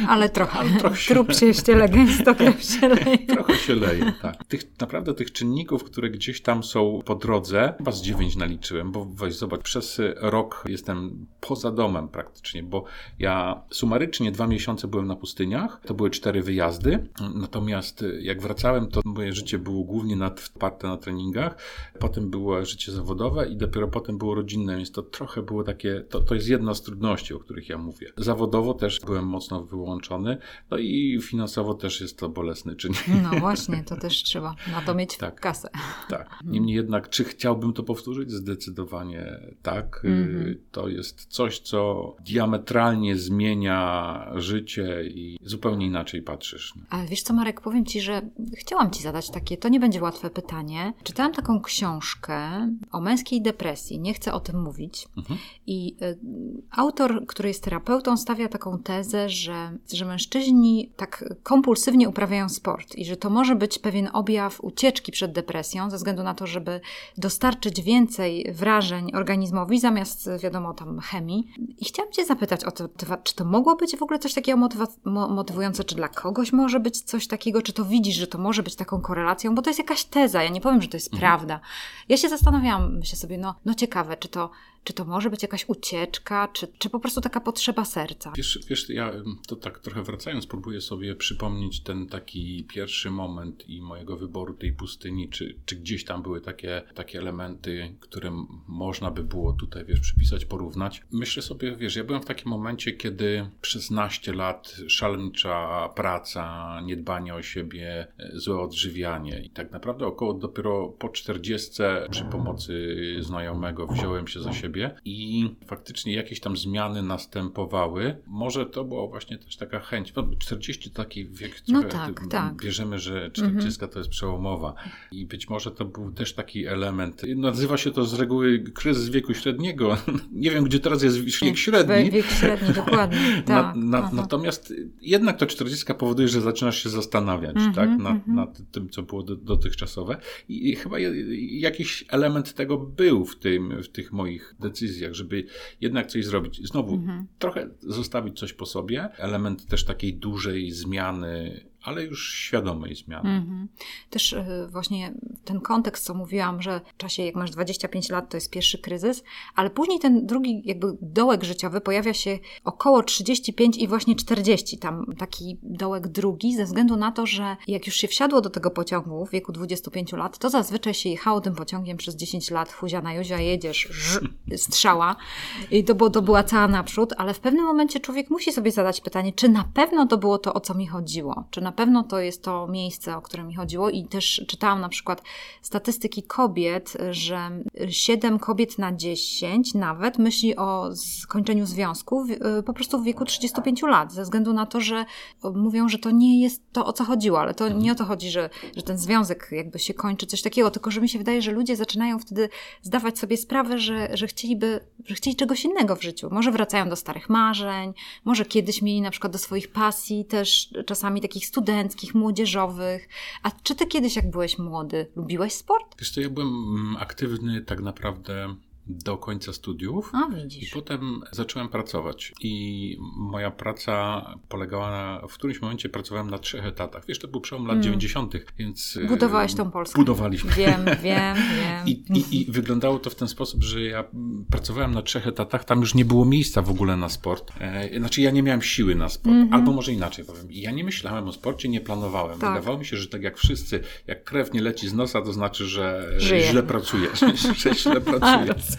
Ale trochę. Ale trochę się... Trup się ściele, gęsto krew się leje. trochę się leje, tak. Tych, naprawdę tych czynników, które gdzieś tam są po drodze, chyba z dziewięć naliczyłem, bo weź zobacz, przez rok jestem poza domem praktycznie, bo ja sumarycznie dwa miesiące byłem na pustyniach, to były cztery wyjazdy, natomiast jak wracałem, to moje życie było głównie oparte na treningach, potem było życie zawodowe i dopiero potem było rodzinne, więc to trochę było takie, to, to jest jedna z trudności, o których ja mówię. Zawodowo też byłem mocno wyłączony, no i finansowo też jest to bolesny czynnik. No właśnie, to też trzeba na to mieć tak, kasę. Tak. Niemniej jednak, czy chciałbym to powtórzyć? Zdecydowanie tak. Mm -hmm. To jest coś, co diametralnie zupełnie zmienia życie i zupełnie inaczej patrzysz. Ale wiesz co, Marek, powiem Ci, że chciałam Ci zadać takie, to nie będzie łatwe pytanie. Czytałam taką książkę o męskiej depresji, nie chcę o tym mówić. Mhm. I y, autor, który jest terapeutą, stawia taką tezę, że, że mężczyźni tak kompulsywnie uprawiają sport i że to może być pewien objaw ucieczki przed depresją, ze względu na to, żeby dostarczyć więcej wrażeń organizmowi, zamiast, wiadomo, tam chemii. I chciałam Cię zapytać o to, czy to mogło być w ogóle coś takiego motywa- motywujące, czy dla kogoś może być coś takiego, czy to widzisz, że to może być taką korelacją, bo to jest jakaś teza, ja nie powiem, że to jest mhm. prawda. Ja się zastanawiałam, myślę sobie, no, no ciekawe, czy to czy to może być jakaś ucieczka, czy, czy po prostu taka potrzeba serca? Wiesz, wiesz, ja to tak trochę wracając, próbuję sobie przypomnieć ten taki pierwszy moment i mojego wyboru tej pustyni, czy, czy gdzieś tam były takie, takie elementy, które można by było tutaj, wiesz, przypisać, porównać. Myślę sobie, wiesz, ja byłem w takim momencie, kiedy przez naście lat szalenicza praca, niedbanie o siebie, złe odżywianie i tak naprawdę około dopiero po czterdziestce przy pomocy znajomego wziąłem się za siebie siebie i faktycznie jakieś tam zmiany następowały. Może to była właśnie też taka chęć. No, 40 to taki wiek, no tak, tak. bierzemy, że 40 mhm. to jest przełomowa i być może to był też taki element. Nazywa się to z reguły kryzys wieku średniego. Nie wiem, gdzie teraz jest wiek średni. Wiek średni, dokładnie. Tak. Na, na, natomiast jednak to 40 powoduje, że zaczynasz się zastanawiać mm -hmm, tak, nad, mm -hmm. nad, tym, co było do, dotychczasowe. I, I chyba jakiś element tego był w, tym, w tych moich decyzjach, żeby jednak coś zrobić. Znowu, mhm. trochę zostawić coś po sobie. Element też takiej dużej zmiany ale już świadomej zmiany. Mm-hmm. Też y, właśnie ten kontekst, co mówiłam, że w czasie, jak masz 25 lat, to jest pierwszy kryzys, ale później ten drugi jakby dołek życiowy pojawia się około 35 i właśnie 40, tam taki dołek drugi, ze względu na to, że jak już się wsiadło do tego pociągu w wieku 25 lat, to zazwyczaj się jechało tym pociągiem przez 10 lat, huzia na Józia, jedziesz, ż, strzała i to, było, to była cała naprzód, ale w pewnym momencie człowiek musi sobie zadać pytanie, czy na pewno to było to, o co mi chodziło, czy na pewno to jest to miejsce, o które mi chodziło i też czytałam na przykład statystyki kobiet, że 7 kobiet na 10 nawet myśli o skończeniu związku y, po prostu w wieku 35 lat, ze względu na to, że mówią, że to nie jest to, o co chodziło, ale to nie o to chodzi, że, że ten związek jakby się kończy, coś takiego, tylko że mi się wydaje, że ludzie zaczynają wtedy zdawać sobie sprawę, że, że chcieliby, że chcieli czegoś innego w życiu. Może wracają do starych marzeń, może kiedyś mieli na przykład do swoich pasji też czasami takich studentów, studenckich, młodzieżowych. A czy ty kiedyś, jak byłeś młody, lubiłeś sport? Wiesz co, ja byłem mm, aktywny tak naprawdę do końca studiów. A widzisz. I potem zacząłem pracować. I moja praca polegała na. W którymś momencie pracowałem na trzech etatach. Wiesz, to był przełom lat mm. 90., więc. E, Budowałeś tą Polskę. Budowaliśmy. Wiem, wiem, wiem. I, i, I wyglądało to w ten sposób, że ja pracowałem na trzech etatach. Tam już nie było miejsca w ogóle na sport. E, znaczy, ja nie miałem siły na sport. Mm -hmm. Albo może inaczej powiem. Ja nie myślałem o sporcie, nie planowałem. Tak. Wydawało mi się, że tak jak wszyscy, jak krew nie leci z nosa, to znaczy, że Żyję. źle pracujesz. że źle pracujesz.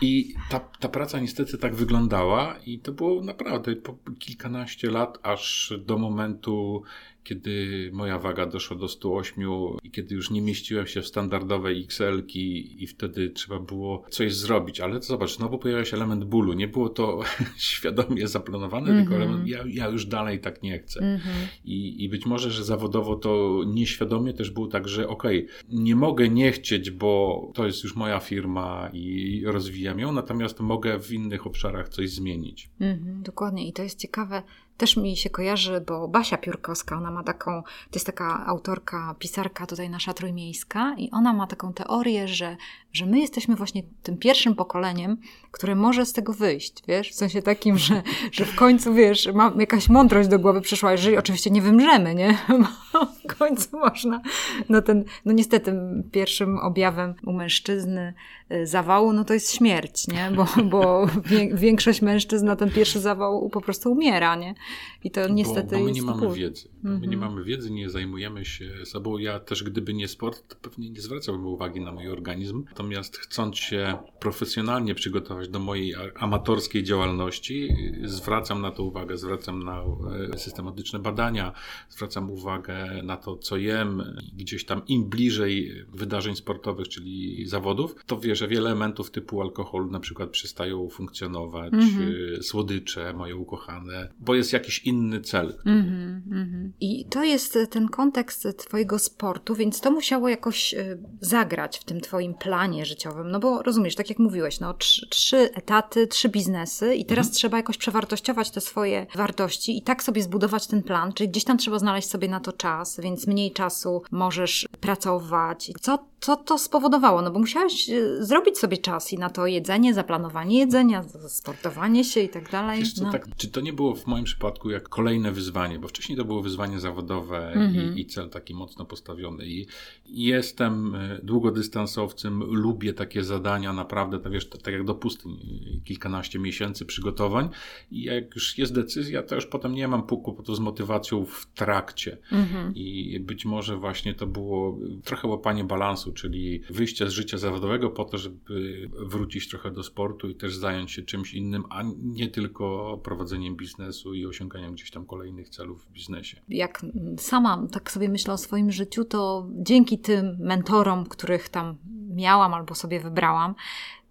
I ta, ta praca niestety tak wyglądała i to było naprawdę po kilkanaście lat, aż do momentu, kiedy moja waga doszła do 108 i kiedy już nie mieściłem się w standardowej XL-ki i wtedy trzeba było coś zrobić. Ale to zobacz, znowu pojawił się element bólu. Nie było to świadomie zaplanowane, mm -hmm. tylko mhm. element, ja, ja, już dalej tak nie chcę. Mm -hmm. I, I być może, że zawodowo to nieświadomie też było tak, że okej, okay, nie mogę nie chcieć, bo to jest już moja firma i rozwijam ją, natomiast mogę w innych obszarach coś zmienić. Mm -hmm, dokładnie i to jest ciekawe, też mi się kojarzy, bo Basia Piórkowska, ona ma taką, to jest taka autorka, pisarka tutaj nasza trójmiejska i ona ma taką teorię, że, że my jesteśmy właśnie tym pierwszym pokoleniem, które może z tego wyjść, wiesz, w sensie takim, że, że w końcu, wiesz, ma, jakaś mądrość do głowy przyszła, jeżeli oczywiście nie wymrzemy, nie, bo w końcu można, no ten, no niestety pierwszym objawem u mężczyzny y, zawału, no to jest śmierć, nie, bo, bo większość mężczyzn na ten pierwszy zawał po prostu umiera, nie, i to niestety bo, bo my nie mamy wiedzy. Mm -hmm. My nie mamy wiedzy, nie zajmujemy się sobą. Ja też, gdyby nie sport, to pewnie nie zwracałbym uwagi na mój organizm. Natomiast chcąc się profesjonalnie przygotować do mojej amatorskiej działalności, zwracam na to uwagę, zwracam na e, systematyczne badania, zwracam uwagę na to, co jem. Gdzieś tam im bliżej wydarzeń sportowych, czyli zawodów, to wie, że wiele elementów typu alkohol na przykład przestają funkcjonować, mm -hmm. słodycze moje ukochane, bo jest jakiś inny cel. Mm -hmm. I to jest ten kontekst Twojego sportu, więc to musiało jakoś e, zagrać w tym Twoim planie życiowym. No bo rozumiesz, tak jak mówiłeś, no, trzy, trzy etaty, trzy biznesy, i teraz mhm. trzeba jakoś przewartościować te swoje wartości i tak sobie zbudować ten plan, czyli gdzieś tam trzeba znaleźć sobie na to czas, więc mniej czasu możesz pracować. Co co to spowodowało? No bo musiałeś e, zrobić sobie czas i na to jedzenie, zaplanowanie jedzenia, sportowanie się i tak dalej. Wiesz co, no. tak, czy to nie było w moim przypadku jak kolejne wyzwanie, bo wcześniej to było wyzwanie zawodowe i, mhm. i, cel taki mocno postawiony i, jestem e, długodystansowcem, lubię takie zadania, naprawdę, to wiesz, to, tak jak do pustyni, kilkanaście miesięcy przygotowań i jak już jest decyzja, to już potem nie mam kłopotu z motywacją w trakcie mhm. i być może właśnie to było trochę łapanie balansu, czyli wyjście z życia zawodowego po to, żeby wrócić trochę do sportu i też zająć się czymś innym, a nie tylko prowadzeniem biznesu i osiąganiem gdzieś tam kolejnych celów w biznesie. Jak sama tak sobie myślę o swoim życiu, to dzięki tym mentorom, których tam miałam albo sobie wybrałam,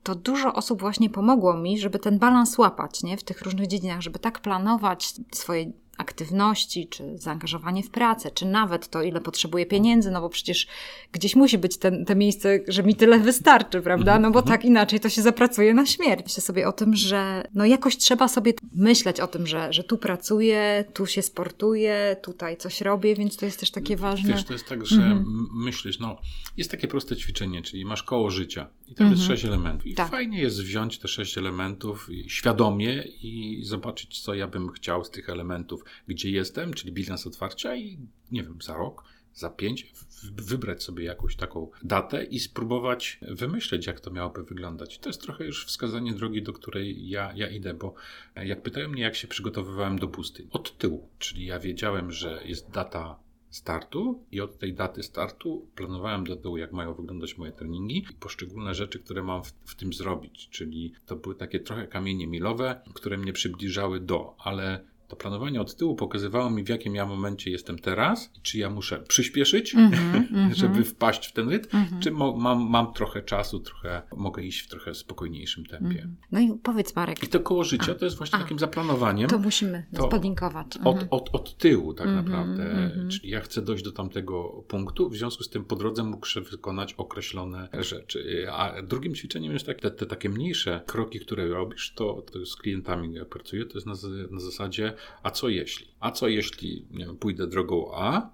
to dużo osób właśnie pomogło mi, żeby ten balans łapać nie? w tych różnych dziedzinach, żeby tak planować swoje aktywności, czy zaangażowanie w pracę, czy nawet to, ile potrzebuję pieniędzy, no bo przecież gdzieś musi być ten, te miejsce, że mi tyle wystarczy, prawda? No bo tak inaczej to się zapracuje na śmierć. Myślę sobie o tym, że no jakoś trzeba sobie myśleć o tym, że, że tu pracuję, tu się sportuję, tutaj coś robię, więc to jest też takie ważne. Wiesz, to jest tak, że mhm. myślisz, no jest takie proste ćwiczenie, czyli masz koło życia i tam mhm. jest sześć elementów. I tak. fajnie jest wziąć te sześć elementów świadomie i zobaczyć, co ja bym chciał z tych elementów gdzie jestem, czyli bilans otwarcia i nie wiem, za rok, za pięć, wybrać sobie jakąś taką datę i spróbować wymyśleć, jak to miałoby wyglądać. To jest trochę już wskazanie drogi, do której ja, ja idę, bo jak pytają mnie, jak się przygotowywałem do pustyni, od tyłu, czyli ja wiedziałem, że jest data startu i od tej daty startu planowałem do tyłu, jak mają wyglądać moje treningi i poszczególne rzeczy, które mam w, w, tym zrobić. Czyli to były takie trochę kamienie milowe, które mnie przybliżały do, ale to planowanie od tyłu pokazywało mi, w jakim ja momencie jestem teraz i czy ja muszę przyspieszyć, mm -hmm, żeby wpaść w ten rytm, mm -hmm. czy mam, mam trochę czasu, trochę mogę iść w trochę spokojniejszym tempie. Mm. No i powiedz Marek. I to koło życia a, to jest właśnie a, takim zaplanowaniem. To musimy to podlinkować. Od, mhm. od, od tyłu tak mhm, naprawdę. Mhm. Czyli ja chcę dojść do tamtego punktu, w związku z tym po drodze muszę wykonać określone rzeczy. A drugim ćwiczeniem jest tak, te, te takie mniejsze kroki, które robisz, to, to z klientami jak pracuję, to jest na, na zasadzie a co jeśli? A co jeśli nie wiem, pójdę drogą A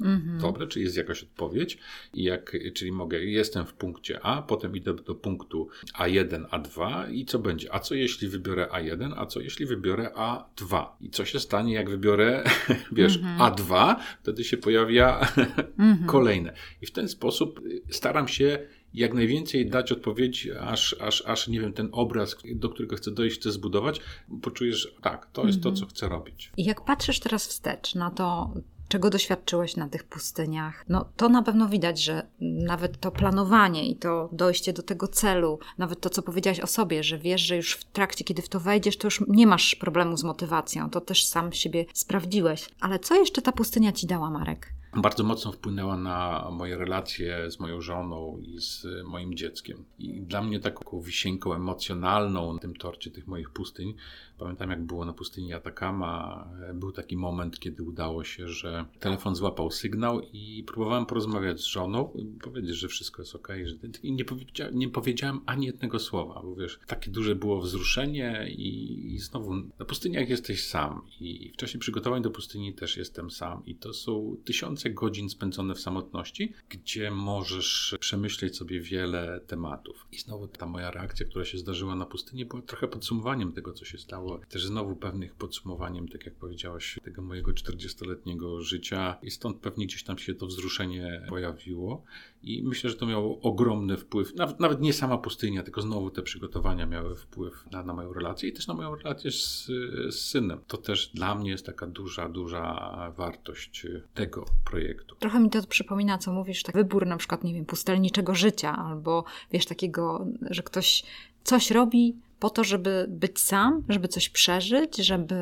Mhm. Dobre, czy jest jakaś odpowiedź, I jak, czyli mogę, jestem w punkcie A, potem idę do punktu A1, A2 i co będzie? A co jeśli wybiorę A1, a co jeśli wybiorę A2? I co się stanie, jak wybiorę, wiesz, mhm. A2, wtedy się pojawia mhm. kolejne. I w ten sposób staram się jak najwięcej dać odpowiedzi, aż, aż, aż nie wiem, ten obraz, do którego chcę dojść, chcę zbudować, poczujesz, tak, to jest to, co chcę robić. I jak patrzysz teraz wstecz na to, czego doświadczyłeś na tych pustyniach, no to na pewno widać, że nawet to planowanie i to dojście do tego celu, nawet to, co powiedziałaś o sobie, że wiesz, że już w trakcie, kiedy w to wejdziesz, to już nie masz problemu z motywacją, to też sam siebie sprawdziłeś. Ale co jeszcze ta pustynia ci dała, Marek? Bardzo mocno wpłynęła na moje relacje z moją żoną i z moim dzieckiem. I dla mnie taką wisienką emocjonalną na tym torcie tych moich pustyń Pamiętam, jak było na pustyni Atakama, był taki moment, kiedy udało się, że telefon złapał sygnał i próbowałem porozmawiać z żoną, powiedzieć, że wszystko jest ok. Że... I nie, powiedzia... nie powiedziałem ani jednego słowa, bo wiesz, takie duże było wzruszenie i, i znowu na pustyniach jesteś sam i w czasie przygotowań do pustyni też jestem sam i to są tysiące godzin spędzone w samotności, gdzie możesz przemyśleć sobie wiele tematów. I znowu ta moja reakcja, która się zdarzyła na pustyni, była trochę podsumowaniem tego, co się stało było też znowu pewnych podsumowaniem, tak jak powiedziałaś, tego mojego 40-letniego życia i stąd pewnie gdzieś tam się to wzruszenie pojawiło i myślę, że to miało ogromny wpływ, nawet, nawet nie sama pustynia, tylko znowu te przygotowania miały wpływ na, na moją relację i też na moją relację z, z synem. To też dla mnie jest taka duża, duża wartość tego projektu. Trochę mi to przypomina, co mówisz, tak wybór na przykład, nie wiem, pustelniczego życia albo wiesz, takiego, że ktoś coś robi po to, żeby być sam, żeby coś przeżyć, żeby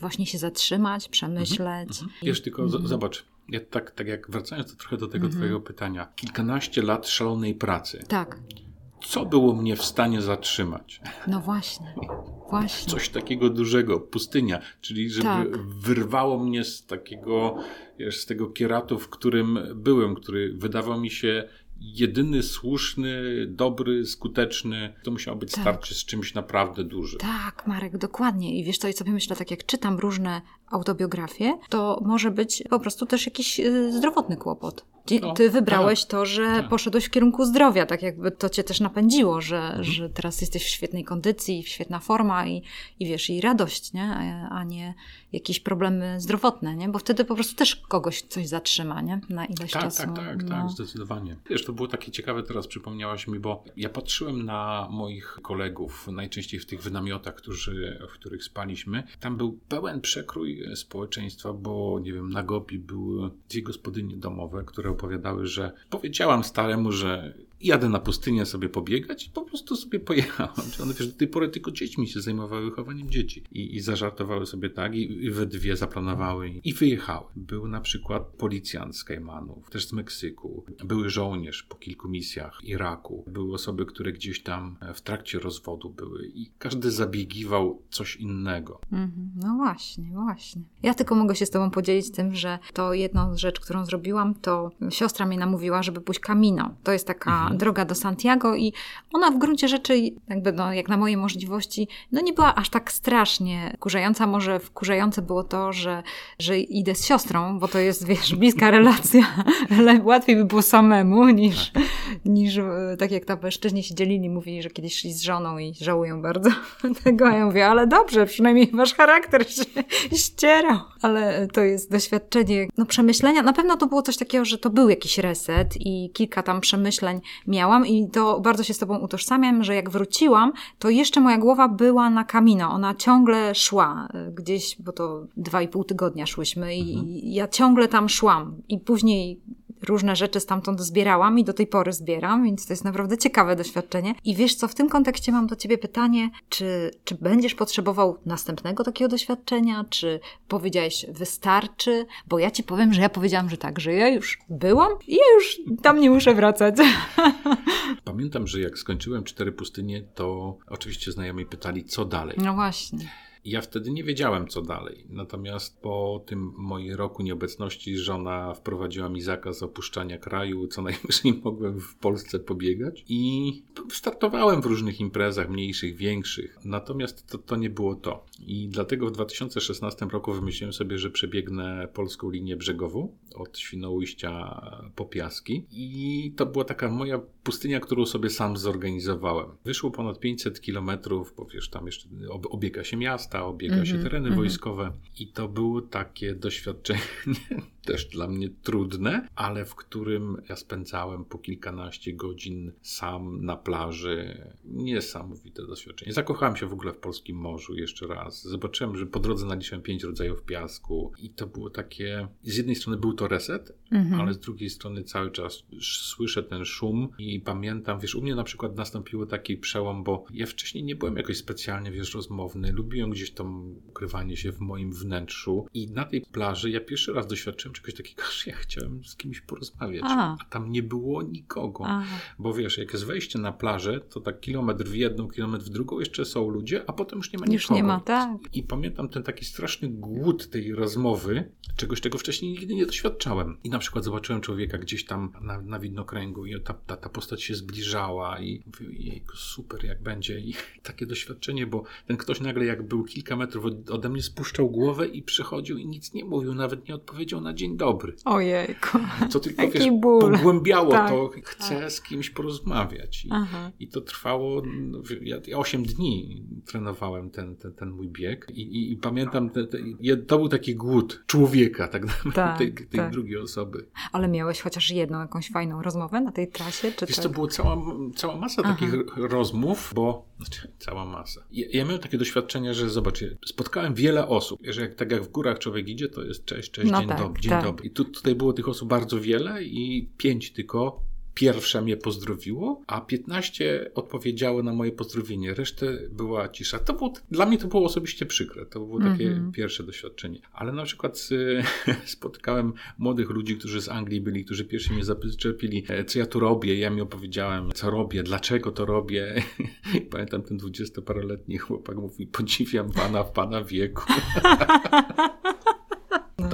właśnie się zatrzymać, przemyśleć. Mhm, mhm. Wiesz, tylko mhm. zobacz, ja tak, tak jak wracając to trochę do tego mhm. twojego pytania, kilkanaście lat szalonej pracy. Tak. Co było mnie w stanie zatrzymać? No właśnie, właśnie. Coś takiego dużego, pustynia, czyli żeby tak. wyrwało mnie z takiego, wiesz, z tego kieratu, w którym byłem, który wydawał mi się jedyny słuszny, dobry, skuteczny, to musiało być tak. starcie z czymś naprawdę dużym. Tak, Marek, dokładnie. I wiesz co, i sobie myślę, tak jak czytam różne autobiografie, to może być po prostu też jakiś y, zdrowotny kłopot. Ty, ty wybrałeś tak, to, że tak. poszedłeś w kierunku zdrowia, tak jakby to cię też napędziło, że, mhm. że teraz jesteś w świetnej kondycji, świetna forma i, i wiesz, i radość, nie? A, nie jakieś problemy zdrowotne, nie? Bo wtedy po prostu też kogoś coś zatrzyma, nie? Na ileś tak, czasu. Tak, tak, no. tak, zdecydowanie. Wiesz, to było takie ciekawe, teraz przypomniałaś mi, bo ja patrzyłem na moich kolegów, najczęściej w tych wynamiotach, którzy, w których spaliśmy. Tam był pełen przekrój społeczeństwa, bo nie wiem, na Gobi były dwie gospodynie domowe, które opowiadały, że powiedziałam staremu, że jadę na pustynię sobie pobiegać i po prostu sobie pojechałam. One wiesz, do tej pory tylko dziećmi się zajmowały wychowaniem dzieci. I, i zażartowały sobie tak i, i we dwie zaplanowały i wyjechały. Był na przykład policjant z Kajmanów, też z Meksyku. Były żołnierz po kilku misjach Iraku. Były osoby, które gdzieś tam w trakcie rozwodu były i każdy zabiegiwał coś innego. Mhm. No właśnie, właśnie. Ja tylko mogę się z tobą podzielić tym, że to jedną rzecz, którą zrobiłam, to siostra mnie namówiła, żeby pójść Camino. To jest taka mhm Droga do Santiago i ona w gruncie rzeczy, jakby no, jak na moje możliwości, no nie była aż tak strasznie kurzająca. Może wkurzające było to, że, że idę z siostrą, bo to jest, wiesz, bliska relacja, ale łatwiej by było samemu niż, tak. niż e, tak jak tam mężczyźni się dzielili, mówili, że kiedyś szli z żoną i żałują bardzo tego. Ja mówię, ale dobrze, przynajmniej wasz charakter się ścierał. Ale to jest doświadczenie, no przemyślenia. Na pewno to było coś takiego, że to był jakiś reset i kilka tam przemyśleń miałam i to bardzo się z Tobą utożsamiam, że jak wróciłam, to jeszcze moja głowa była na kamino. Ona ciągle szła e, gdzieś, bo to dwa i pół tygodnia szłyśmy i mhm. ja ciągle tam szłam. I później różne rzeczy stamtąd zbierałam i do tej pory zbieram, więc to jest naprawdę ciekawe doświadczenie. I wiesz co, w tym kontekście mam do Ciebie pytanie, czy, czy będziesz potrzebował następnego takiego doświadczenia, czy powiedziałeś wystarczy? Bo ja Ci powiem, że ja powiedziałam, że tak, że ja już byłam i ja już tam nie muszę wracać. Pamiętam, że jak skończyłem cztery pustynie, to oczywiście znajomi pytali, co dalej. No właśnie. Ja wtedy nie wiedziałem, co dalej. Natomiast po tym mojej roku nieobecności żona wprowadziła mi zakaz opuszczania kraju, co najwyżej mogłem w Polsce pobiegać. I startowałem w różnych imprezach, mniejszych, większych. Natomiast to, to nie było to. I dlatego w 2016 roku wymyśliłem sobie, że przebiegnę polską linię brzegową od Świnoujścia po Piaski. I to była taka moja pustynia, którą sobie sam zorganizowałem. Wyszło ponad 500 kilometrów, bo wiesz, tam jeszcze obiega się miasta, obiega mm -hmm, się mhm, tereny mm -hmm. wojskowe. I to było takie doświadczenie też dla mnie trudne, ale w którym ja spędzałem po kilkanaście godzin sam na plaży. Niesamowite doświadczenie. Zakochałem się w ogóle w polskim morzu jeszcze raz. Zobaczyłem, że po drodze naliczyłem pięć rodzajów piasku i to było takie, z jednej strony był to reset, mhm. ale z drugiej strony cały czas słyszę ten szum i pamiętam, wiesz, u mnie na przykład nastąpiło taki przełom, bo ja wcześniej nie byłem jakoś specjalnie, wiesz, rozmowny. Lubiłem gdzieś tam ukrywanie się w moim wnętrzu i na tej plaży ja pierwszy raz doświadczyłem czegoś takiego, że ja chciałem z kimś porozmawiać, a, a tam nie było nikogo. Aha. Bo wiesz, jak jest wejście na plażę, to tak kilometr w jedną, kilometr w drugą jeszcze są ludzie, a potem już nie ma już nikogo. Już nie ma, tak. I pamiętam ten taki straszny głód tej rozmowy, czegoś, czego wcześniej nigdy nie doświadczałem. I na przykład zobaczyłem człowieka gdzieś tam na, na widnokręgu i ta, ta, ta postać się zbliżała i mówił, jejku, super, jak będzie. I takie doświadczenie, bo ten ktoś nagle jak był kilka metrów ode mnie spuszczał głowę i przychodził i nic nie mówił, nawet nie odpowiedział na dzień dobry. Ojejku. Co tylko, wiesz, ból. pogłębiało tak, to, chcę tak. z kimś porozmawiać. I, i to trwało, ja, ja 8 dni trenowałem ten, ten, ten mój bieg i, i, i pamiętam, te, te, to był taki głód człowieka, tak naprawdę, tak, tej, tej tak. drugiej osoby. Ale miałeś chociaż jedną jakąś fajną rozmowę na tej trasie? Czy Wiesz, tak? to była cała, cała masa Aha. takich rozmów, bo znaczy, cała masa. Ja, ja miałem takie doświadczenie, że zobacz, spotkałem wiele osób, że jak, tak jak w górach człowiek idzie, to jest cześć, cześć, no dzień tak, dobry, dzień tak. dobry. I tu, tutaj było tych osób bardzo wiele i pięć tylko pierwsze mnie pozdrowiło, a 15 odpowiedziało na moje pozdrowienie. Resztę była cisza. To było, dla mnie to było osobiście przykre. To było takie mm -hmm. pierwsze doświadczenie. Ale na przykład spotkałem młodych ludzi, którzy z Anglii byli, którzy pierwsi mnie zaczepili, e, co ja tu robię. Ja mi opowiedziałem, co robię, dlaczego to robię. Pamiętam ten dwudziestoparoletni chłopak mówi, podziwiam pana w pana wieku.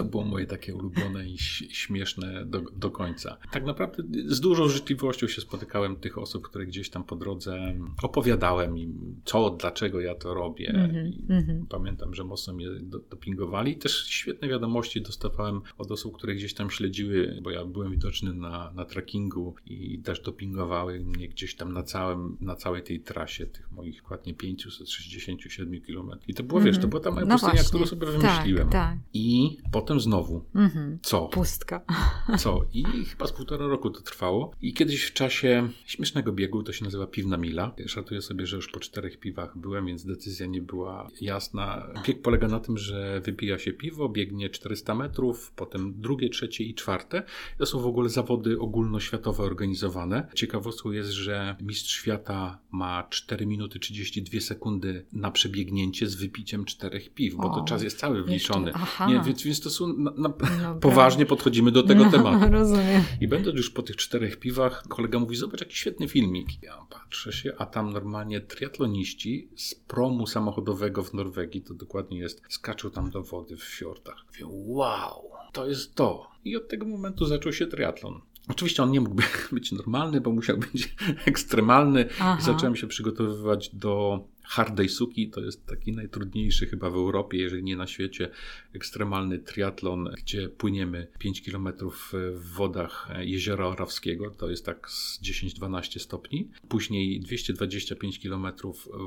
To było moje takie ulubione i śmieszne do, do końca. Tak naprawdę z dużą życzliwością się spotykałem tych osób, które gdzieś tam po drodze opowiadałem im, co, dlaczego ja to robię. Mm -hmm. Pamiętam, że mocno mnie dopingowali. Też świetne wiadomości dostawałem od osób, które gdzieś tam śledziły, bo ja byłem widoczny na, na trackingu i też dopingowały mnie gdzieś tam na, całym, na całej tej trasie tych moich dokładnie 567 km. I to było, mm -hmm. wiesz, to była ta moja no pustynia, właśnie. którą sobie wymyśliłem. Tak, tak. I potem znowu. Mhm. Co? Pustka. Co? I chyba z półtora roku to trwało. I kiedyś w czasie śmiesznego biegu, to się nazywa piwna mila. Żartuję sobie, że już po czterech piwach byłem, więc decyzja nie była jasna. Bieg polega na tym, że wypija się piwo, biegnie 400 metrów, potem drugie, trzecie i czwarte. To są w ogóle zawody ogólnoświatowe organizowane. Ciekawostką jest, że mistrz świata ma 4 minuty 32 sekundy na przebiegnięcie z wypiciem czterech piw, bo o, to czas jest cały wliczony. Nie, więc, więc to są na, na, no, poważnie podchodzimy do tego no, tematu. Rozumiem. I będąc już po tych czterech piwach, kolega mówi, zobacz jaki świetny filmik. Ja patrzę się, a tam normalnie triatloniści z promu samochodowego w Norwegii, to dokładnie jest, skaczą tam do wody w fiordach. Mówię, wow, to jest to. I od tego momentu zaczął się triatlon. Oczywiście on nie mógł być normalny, bo musiał być ekstremalny. Aha. I zacząłem się przygotowywać do Hardej Suki. To jest taki najtrudniejszy chyba w Europie, jeżeli nie na świecie, ekstremalny triatlon, gdzie płyniemy 5 km w wodach jeziora Orawskiego. To jest tak z 10-12 stopni. Później 225 km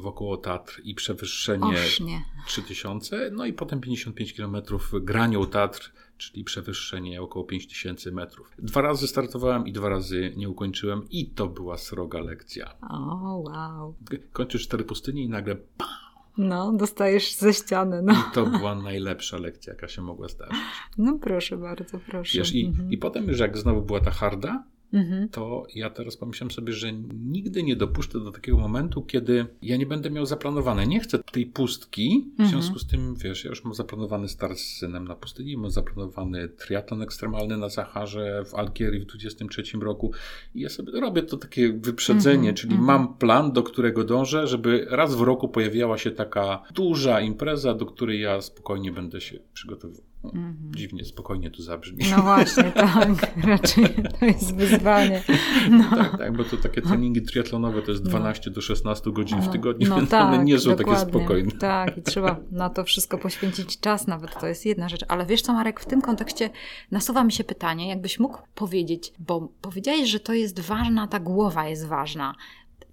wokoło Tatr i przewyższenie Osznie. 3000. No i potem 55 km granią Tatr czyli przewyższenie około 5000 metrów. Dwa razy startowałem i dwa razy nie ukończyłem i to była sroga lekcja. O, wow. Kończysz cztery pustynie i nagle pam, no, dostajesz ze ściany. No. I to była najlepsza lekcja, jaka się mogła zdarzyć. No proszę bardzo, proszę. Wiesz, i, mhm. i potem już jak znowu była ta harda, mhm. to ja teraz pomyślałem sobie, że nigdy nie dopuszczę do takiego momentu, kiedy ja nie będę miał zaplanowane. Nie chcę tej pustki, w mhm. związku z tym, wiesz, ja już mam zaplanowany start z synem na pustyni, mam zaplanowany triatlon ekstremalny na Saharze w Algierii w 23 roku i ja sobie robię to takie wyprzedzenie, mhm. czyli mam plan, do którego dążę, żeby raz w roku pojawiała się taka duża impreza, do której ja spokojnie będę się przygotowywał. Mhm. Dziwnie, spokojnie tu zabrzmi. No właśnie, tak. Raczej to jest wyzwanie. No. Tak, tak, bo to takie treningi triatlonowe to jest 12 no. do 16 godzin w tygodniu, no, więc tak, one nie są dokładnie. takie spokojne. Tak, i trzeba na to wszystko poświęcić czas, nawet to jest jedna rzecz. Ale wiesz co, Marek, w tym kontekście nasuwa mi się pytanie, jakbyś mógł powiedzieć, bo powiedziałeś, że to jest ważna, ta głowa jest ważna.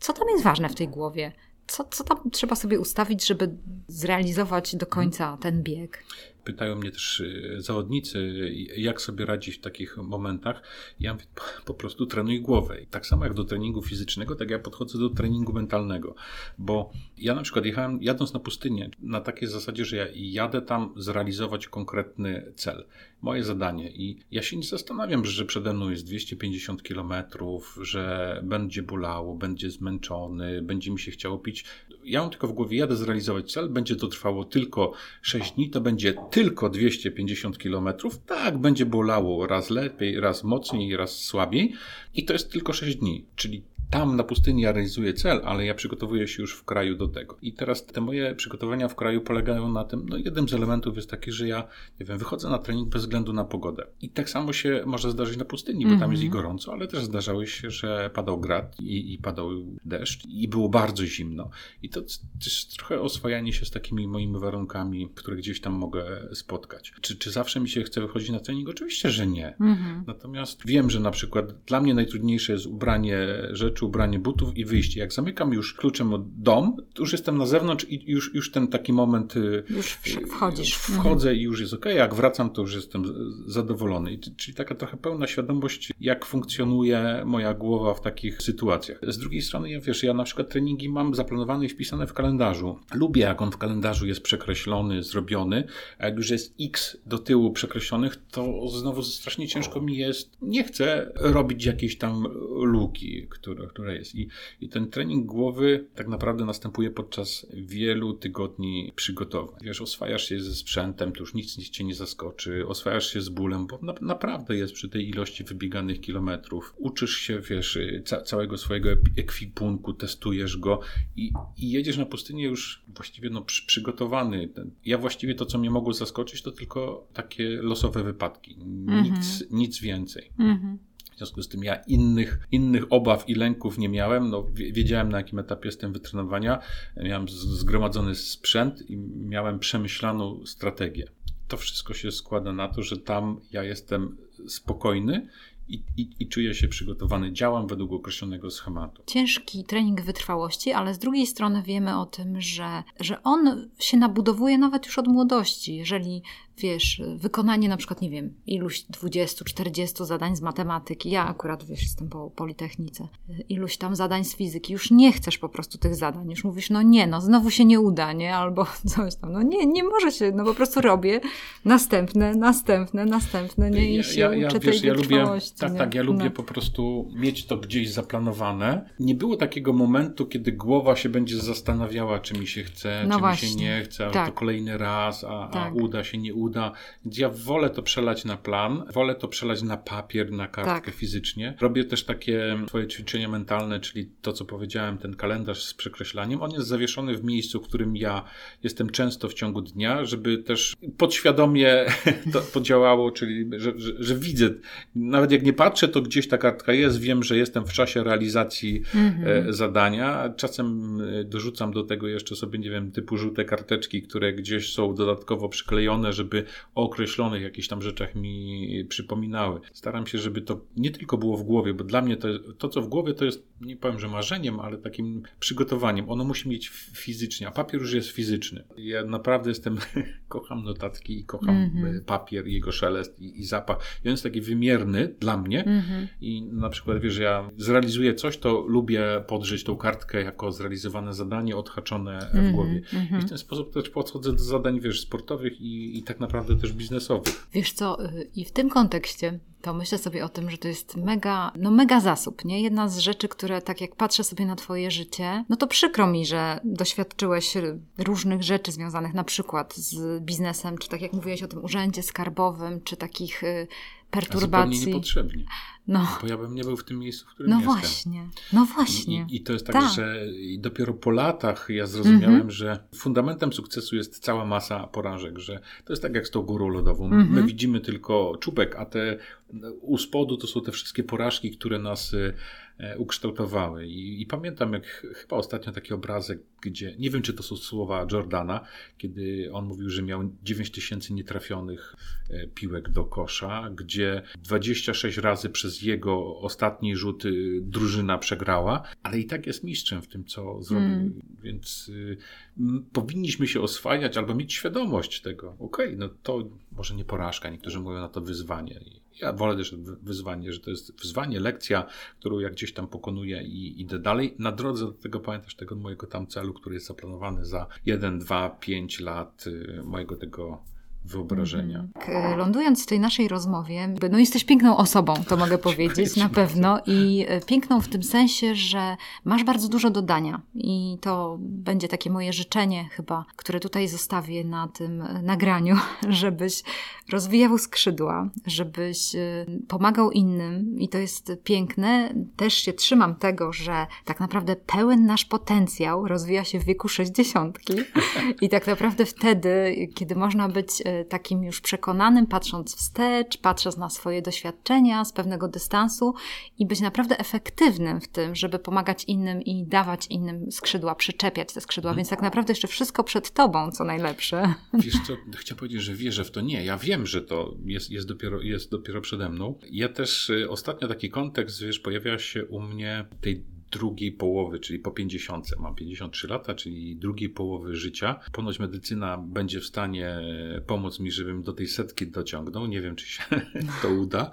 Co tam jest ważne w tej głowie? Co, co tam trzeba sobie ustawić, żeby zrealizować do końca ten bieg? Pytają mnie też y, zawodnicy, jak sobie radzić w takich momentach. Ja mówię, po prostu trenuj głowę. I tak samo jak do treningu fizycznego, tak ja podchodzę do treningu mentalnego. Bo ja na przykład jechałem, jadąc na pustynię, na takiej zasadzie, że ja jadę tam zrealizować konkretny cel. Moje zadanie. I ja się nie zastanawiam, że przede mną jest 250 kilometrów, że będzie bolało, będzie zmęczony, będzie mi się chciało pić. Ja mam tylko w głowie, jadę zrealizować cel, będzie to trwało tylko 6 dni, to będzie tylko 250 km, tak, będzie bolało raz lepiej, raz mocniej, raz słabiej i to jest tylko 6 dni, czyli tam na pustyni ja realizuję cel, ale ja przygotowuję się już w kraju do tego. I teraz te moje przygotowania w kraju polegają na tym, no jednym z elementów jest taki, że ja, nie wiem, wychodzę na trening bez względu na pogodę. I tak samo się może zdarzyć na pustyni, bo mm -hmm. tam jest i mhm. gorąco, ale też zdarzały się, że padał grad i, i padał deszcz i było bardzo zimno. I to jest trochę oswajanie się z takimi moimi warunkami, które gdzieś tam mogę spotkać. Czy, czy zawsze mi się chce wychodzić na trening? Oczywiście, że nie. -hmm. Natomiast wiem, że na przykład dla mnie najtrudniejsze jest ubranie rzeczy, ubranie butów i wyjście. Jak zamykam już kluczem od dom, to już jestem na zewnątrz i już, już ten taki moment. Y, już wchodzisz. Wchodzę mhm. i już jest ok. Jak wracam, to już jestem zadowolony. I, czyli taka trochę pełna świadomość, jak funkcjonuje moja głowa w takich sytuacjach. Z drugiej strony, ja wiesz, ja na przykład treningi mam zaplanowane i wpisane w kalendarzu. Lubię, jak on w kalendarzu jest przekreślony, zrobiony, a jak już jest X do tyłu przekreślonych, to znowu strasznie ciężko mi jest. Nie chcę robić jakiejś tam luki, które, które jest. I, I ten trening głowy tak naprawdę następuje podczas wielu tygodni przygotowań. Wiesz, oswajasz się ze sprzętem, to już nic cię nie zaskoczy, oswajasz się z bólem, bo na, naprawdę jest przy tej ilości wybieganych kilometrów. Uczysz się, wiesz, ca całego swojego ekwipunku, testujesz go i, i jedziesz na pustynię już właściwie no, przy, przygotowany. Ja właściwie to, co mnie mogło zaskoczyć, to tylko takie losowe wypadki. Nic, mm -hmm. nic więcej. Mm -hmm. W związku z tym ja innych, innych obaw i lęków nie miałem. No, wiedziałem na jakim etapie jestem wytrenowania. Miałem zgromadzony sprzęt i miałem przemyślaną strategię. To wszystko się składa na to, że tam ja jestem spokojny i, i, i, czuję się przygotowany, działam według określonego schematu. Ciężki trening wytrwałości, ale z drugiej strony wiemy o tym, że, że on się nabudowuje nawet już od młodości. Jeżeli wiesz, wykonanie na przykład, nie wiem, iluś 20-40 zadań z matematyki, ja akurat, wiesz, jestem po Politechnice, iluś tam zadań z fizyki, już nie chcesz po prostu tych zadań, już mówisz, no nie, no znowu się nie uda, nie, albo coś tam, no nie, nie może się, no po prostu robię następne, następne, następne, nie, i się ja, ja, uczę wiesz, tej ja lubię, Tak, nie? tak, ja lubię no. po prostu mieć to gdzieś zaplanowane. Nie było takiego momentu, kiedy głowa się będzie zastanawiała, czy mi się chce, no czy właśnie. mi się nie chce, a tak. to kolejny raz, a, tak. a uda się, nie uda uda, ja wolę to przelać na plan, wolę to przelać na papier, na kartkę tak. fizycznie. Robię też takie swoje ćwiczenia mentalne, czyli to, co powiedziałem, ten kalendarz z przekreślaniem. On jest zawieszony w miejscu, w którym ja jestem często w ciągu dnia, żeby też podświadomie to podziałało, czyli że, że, że widzę, nawet jak nie patrzę, to gdzieś ta kartka jest, wiem, że jestem w czasie realizacji mhm. zadania. Czasem e, dorzucam do tego jeszcze sobie, nie wiem, typu żółte karteczki, które gdzieś są dodatkowo przyklejone, żeby żeby o określonych jakichś tam rzeczach mi przypominały. Staram się, żeby to nie tylko było w głowie, bo dla mnie to, to co w głowie, to jest, nie powiem, że marzeniem, ale takim przygotowaniem. Ono musi mieć fizycznie, a papier już jest fizyczny. Ja naprawdę jestem, kocham notatki i kocham mm -hmm. papier, jego szelest i, i, zapach. I on jest taki wymierny dla mnie mm -hmm. i na przykład, wiesz, ja zrealizuję coś, to lubię podrzeć tą kartkę jako zrealizowane zadanie, odhaczone mm -hmm. w głowie. I w mhm. ten sposób też podchodzę do zadań, wiesz, sportowych i, i tak naprawdę też biznesowych. Wiesz co, y, i w tym kontekście to myślę sobie o tym, że to jest mega, no mega zasób, nie? Jedna z rzeczy, które tak jak patrzę sobie na twoje życie, no to przykro mi, że doświadczyłeś różnych rzeczy związanych na przykład z biznesem, czy tak jak mówiłeś o tym urzędzie skarbowym, czy takich y, perturbacji. A zupełnie niepotrzebnie. No. Bo ja bym nie był w tym miejscu, w którym no jestem. Właśnie. No właśnie. I, I, to jest tak, tak, że dopiero po latach ja zrozumiałem, mm -hmm. że fundamentem sukcesu jest cała masa porażek, że to jest tak jak z tą górą lodową. Mm -hmm. My widzimy tylko czubek, a te u spodu to są te wszystkie porażki, które nas E, ukształtowały. I, I, pamiętam, jak chyba ostatnio taki obrazek, gdzie nie wiem, czy to są słowa Jordana, kiedy on mówił, że miał 9 tysięcy nietrafionych e, piłek do kosza, gdzie 26 razy przez jego ostatni rzut y, drużyna przegrała, ale i tak jest mistrzem w tym, co zrobił. Mm. Więc y, powinniśmy się oswajać albo mieć świadomość tego. Okej, okay, no to może nie porażka, niektórzy mówią na to wyzwanie. Ja wolę też wyzwanie, że to jest wyzwanie, lekcja, którą ja gdzieś tam pokonuję i idę dalej. Na drodze do tego pamiętasz tego mojego tam celu, który jest zaplanowany za 1, 2, 5 lat y, mojego tego wyobrażenia. Mm. Lądując w tej naszej rozmowie, no jesteś piękną osobą, to mogę powiedzieć, na pewno. I e, piękną w tym sensie, że masz bardzo dużo dodania. I to będzie takie moje życzenie chyba, które tutaj zostawię na tym e, nagraniu, żebyś rozwijał skrzydła, żebyś pomagał innym. I to jest piękne. Też się trzymam tego, że tak naprawdę pełen nasz potencjał rozwija się w wieku 60. I tak naprawdę wtedy, kiedy można być takim już przekonanym, patrząc wstecz, patrząc na swoje doświadczenia z pewnego dystansu i być naprawdę efektywnym w tym, żeby pomagać innym i dawać innym skrzydła, przyczepiać te skrzydła. Hmm. Więc tak naprawdę jeszcze wszystko przed tobą, co najlepsze. Wiesz co, chciałem powiedzieć, że wierzę w to. Nie, ja wiem, że to jest, jest, dopiero, jest dopiero przede mną. Ja też y, ostatnio taki kontekst, wiesz, pojawia się u mnie tej drugiej połowy, czyli po 50. Mam 53 lata, czyli drugiej połowy życia. Ponoć medycyna będzie w stanie pomóc mi, żebym do tej setki dociągnął. Nie wiem, czy się to uda,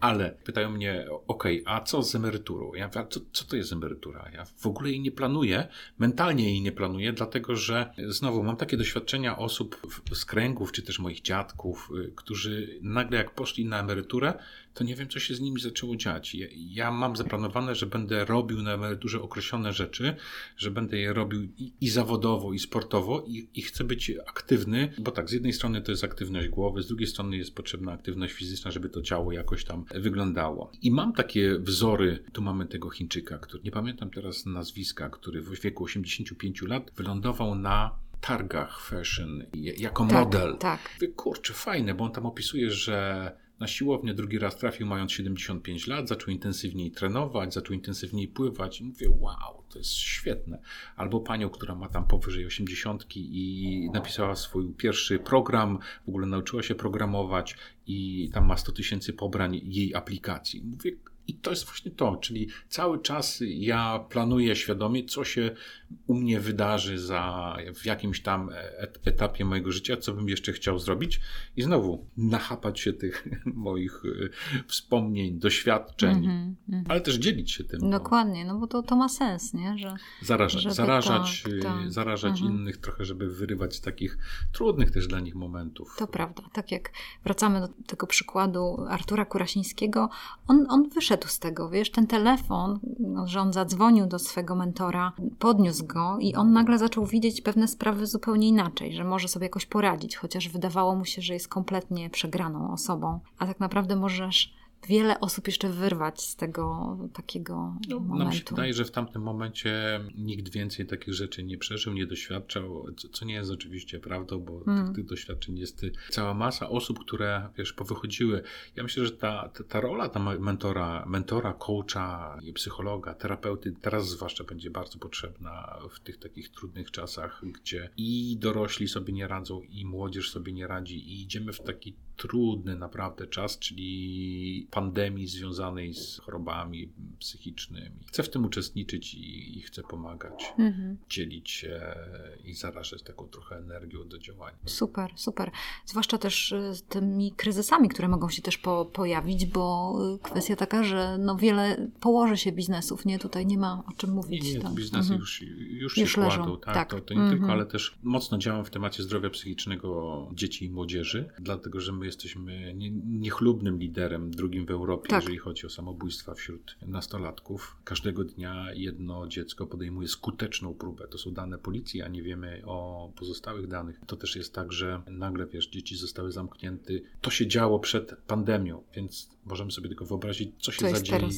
ale pytają mnie, ok, a co z emeryturą? Ja mówię, co, co to jest emerytura? Ja w ogóle jej nie planuję, mentalnie jej nie planuję, dlatego że znowu mam takie doświadczenia osób z kręgów, czy też moich dziadków, y, którzy nagle jak poszli na emeryturę, to nie wiem, co się z nimi zaczęło dziać. Ja, ja mam zaplanowane, że będę robił na emeryturze określone rzeczy, że będę je robił i, i zawodowo, i sportowo, i, i, chcę być aktywny, bo tak, z jednej strony to jest aktywność głowy, z drugiej strony jest potrzebna aktywność fizyczna, żeby to ciało jakoś tam wyglądało. I mam takie wzory, tu mamy tego Chińczyka, który, nie pamiętam teraz nazwiska, który w wieku 85 lat wylądował na targach fashion jako tak, model. Tak. Kurczę, fajne, bo on tam opisuje, że na siłownię drugi raz trafił mając 75 lat, zaczął intensywniej trenować, zaczął intensywniej pływać i mówię, wow, to jest świetne. Albo panią, która ma tam powyżej 80 i napisała swój pierwszy program, w ogóle nauczyła się programować i tam ma 100 tysięcy pobrań jej aplikacji. Mówię, i to jest właśnie to, czyli cały czas ja planuję świadomie, co się u mnie wydarzy za, w jakimś tam etapie mojego życia, co bym jeszcze chciał zrobić i znowu nachapać się tych moich e, wspomnień, doświadczeń, mm -hmm, ale też dzielić się tym. No. Dokładnie, no bo to, to ma sens, nie? Że, zarażać, zarażać, tak, tak. zarażać mm -hmm. innych trochę, żeby wyrywać z takich trudnych też dla nich momentów. To prawda, tak jak wracamy do tego przykładu Artura Kurasińskiego, on, on wyszedł z tego, wiesz, ten telefon, no, że on zadzwonił do swego mentora, podniósł go i on nagle zaczął widzieć pewne sprawy zupełnie inaczej, że może sobie jakoś poradzić, chociaż wydawało mu się, że jest kompletnie przegraną osobą. A tak naprawdę możesz wiele osób jeszcze wyrwać z tego takiego no, momentu. Nam się wydaje, że w tamtym momencie nikt więcej takich rzeczy nie przeżył, nie doświadczał, co, co nie jest oczywiście prawdą, bo mm. tych, tych, doświadczeń jest cała masa osób, które wiesz, powychodziły. Ja myślę, że ta, ta, ta rola ta mentora, mentora, coacha, psychologa, terapeuty teraz zwłaszcza będzie bardzo potrzebna w tych takich trudnych czasach, gdzie i dorośli sobie nie radzą, i młodzież sobie nie radzi, i idziemy w taki trudny naprawdę czas, czyli pandemii związanej z chorobami psychicznymi. Chcę w tym uczestniczyć i, i chcę pomagać, mhm. dzielić się i zarażać taką trochę energią do działania. Super, super. Zwłaszcza też y, z tymi kryzysami, które mogą się też po, pojawić, bo y, kwestia taka, że no wiele położy się biznesów, nie? Tutaj nie ma o czym mówić. Nie, nie tak. biznesy mhm. już, już, już się leżą. kładą. Tak, tak. To, to nie mhm. tylko, ale też mocno działam w temacie zdrowia psychicznego dzieci i młodzieży, dlatego, że my jesteśmy nie, niechlubnym liderem, drugim w Europie, tak. jeżeli chodzi o samobójstwa wśród nastolatków. Każdego dnia jedno dziecko podejmuje skuteczną próbę. To są dane policji, a nie wiemy o pozostałych danych. To też jest tak, że nagle, wiesz, dzieci zostały zamknięte. To się działo przed pandemią, więc możemy sobie tylko wyobrazić, co się co zadzieje.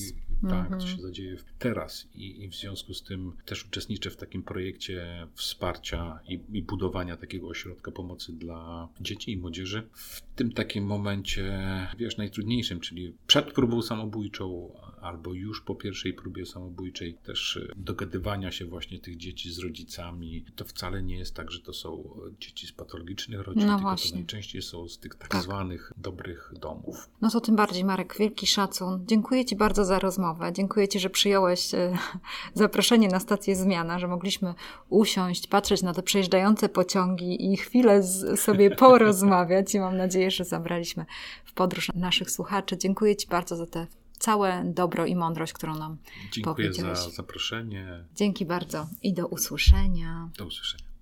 Tak, co mhm. się zadzieje teraz I, i, w związku z tym też uczestniczę w takim projekcie wsparcia i, i budowania takiego ośrodka pomocy dla dzieci i młodzieży. W tym takim momencie, wiesz, najtrudniejszym, czyli przed próbą samobójczą, albo już po pierwszej próbie samobójczej, też e, dogadywania się właśnie tych dzieci z rodzicami. To wcale nie jest tak, że to są dzieci z patologicznych rodzin, no tylko właśnie. to najczęściej są z tych tak, tak zwanych dobrych domów. No to tym bardziej, Marek, wielki szacun. Dziękuję Ci bardzo za rozmowę. Dziękuję Ci, że przyjąłeś e, zaproszenie na stację Zmiana, że mogliśmy usiąść, patrzeć na te przejeżdżające pociągi i chwilę sobie porozmawiać i mam nadzieję, że zabraliśmy w podróż naszych słuchaczy. Dziękuję Ci bardzo za te całe dobro i mądrość, którą nam Dziękuję za zaproszenie. Dzięki bardzo i do usłyszenia. Do usłyszenia.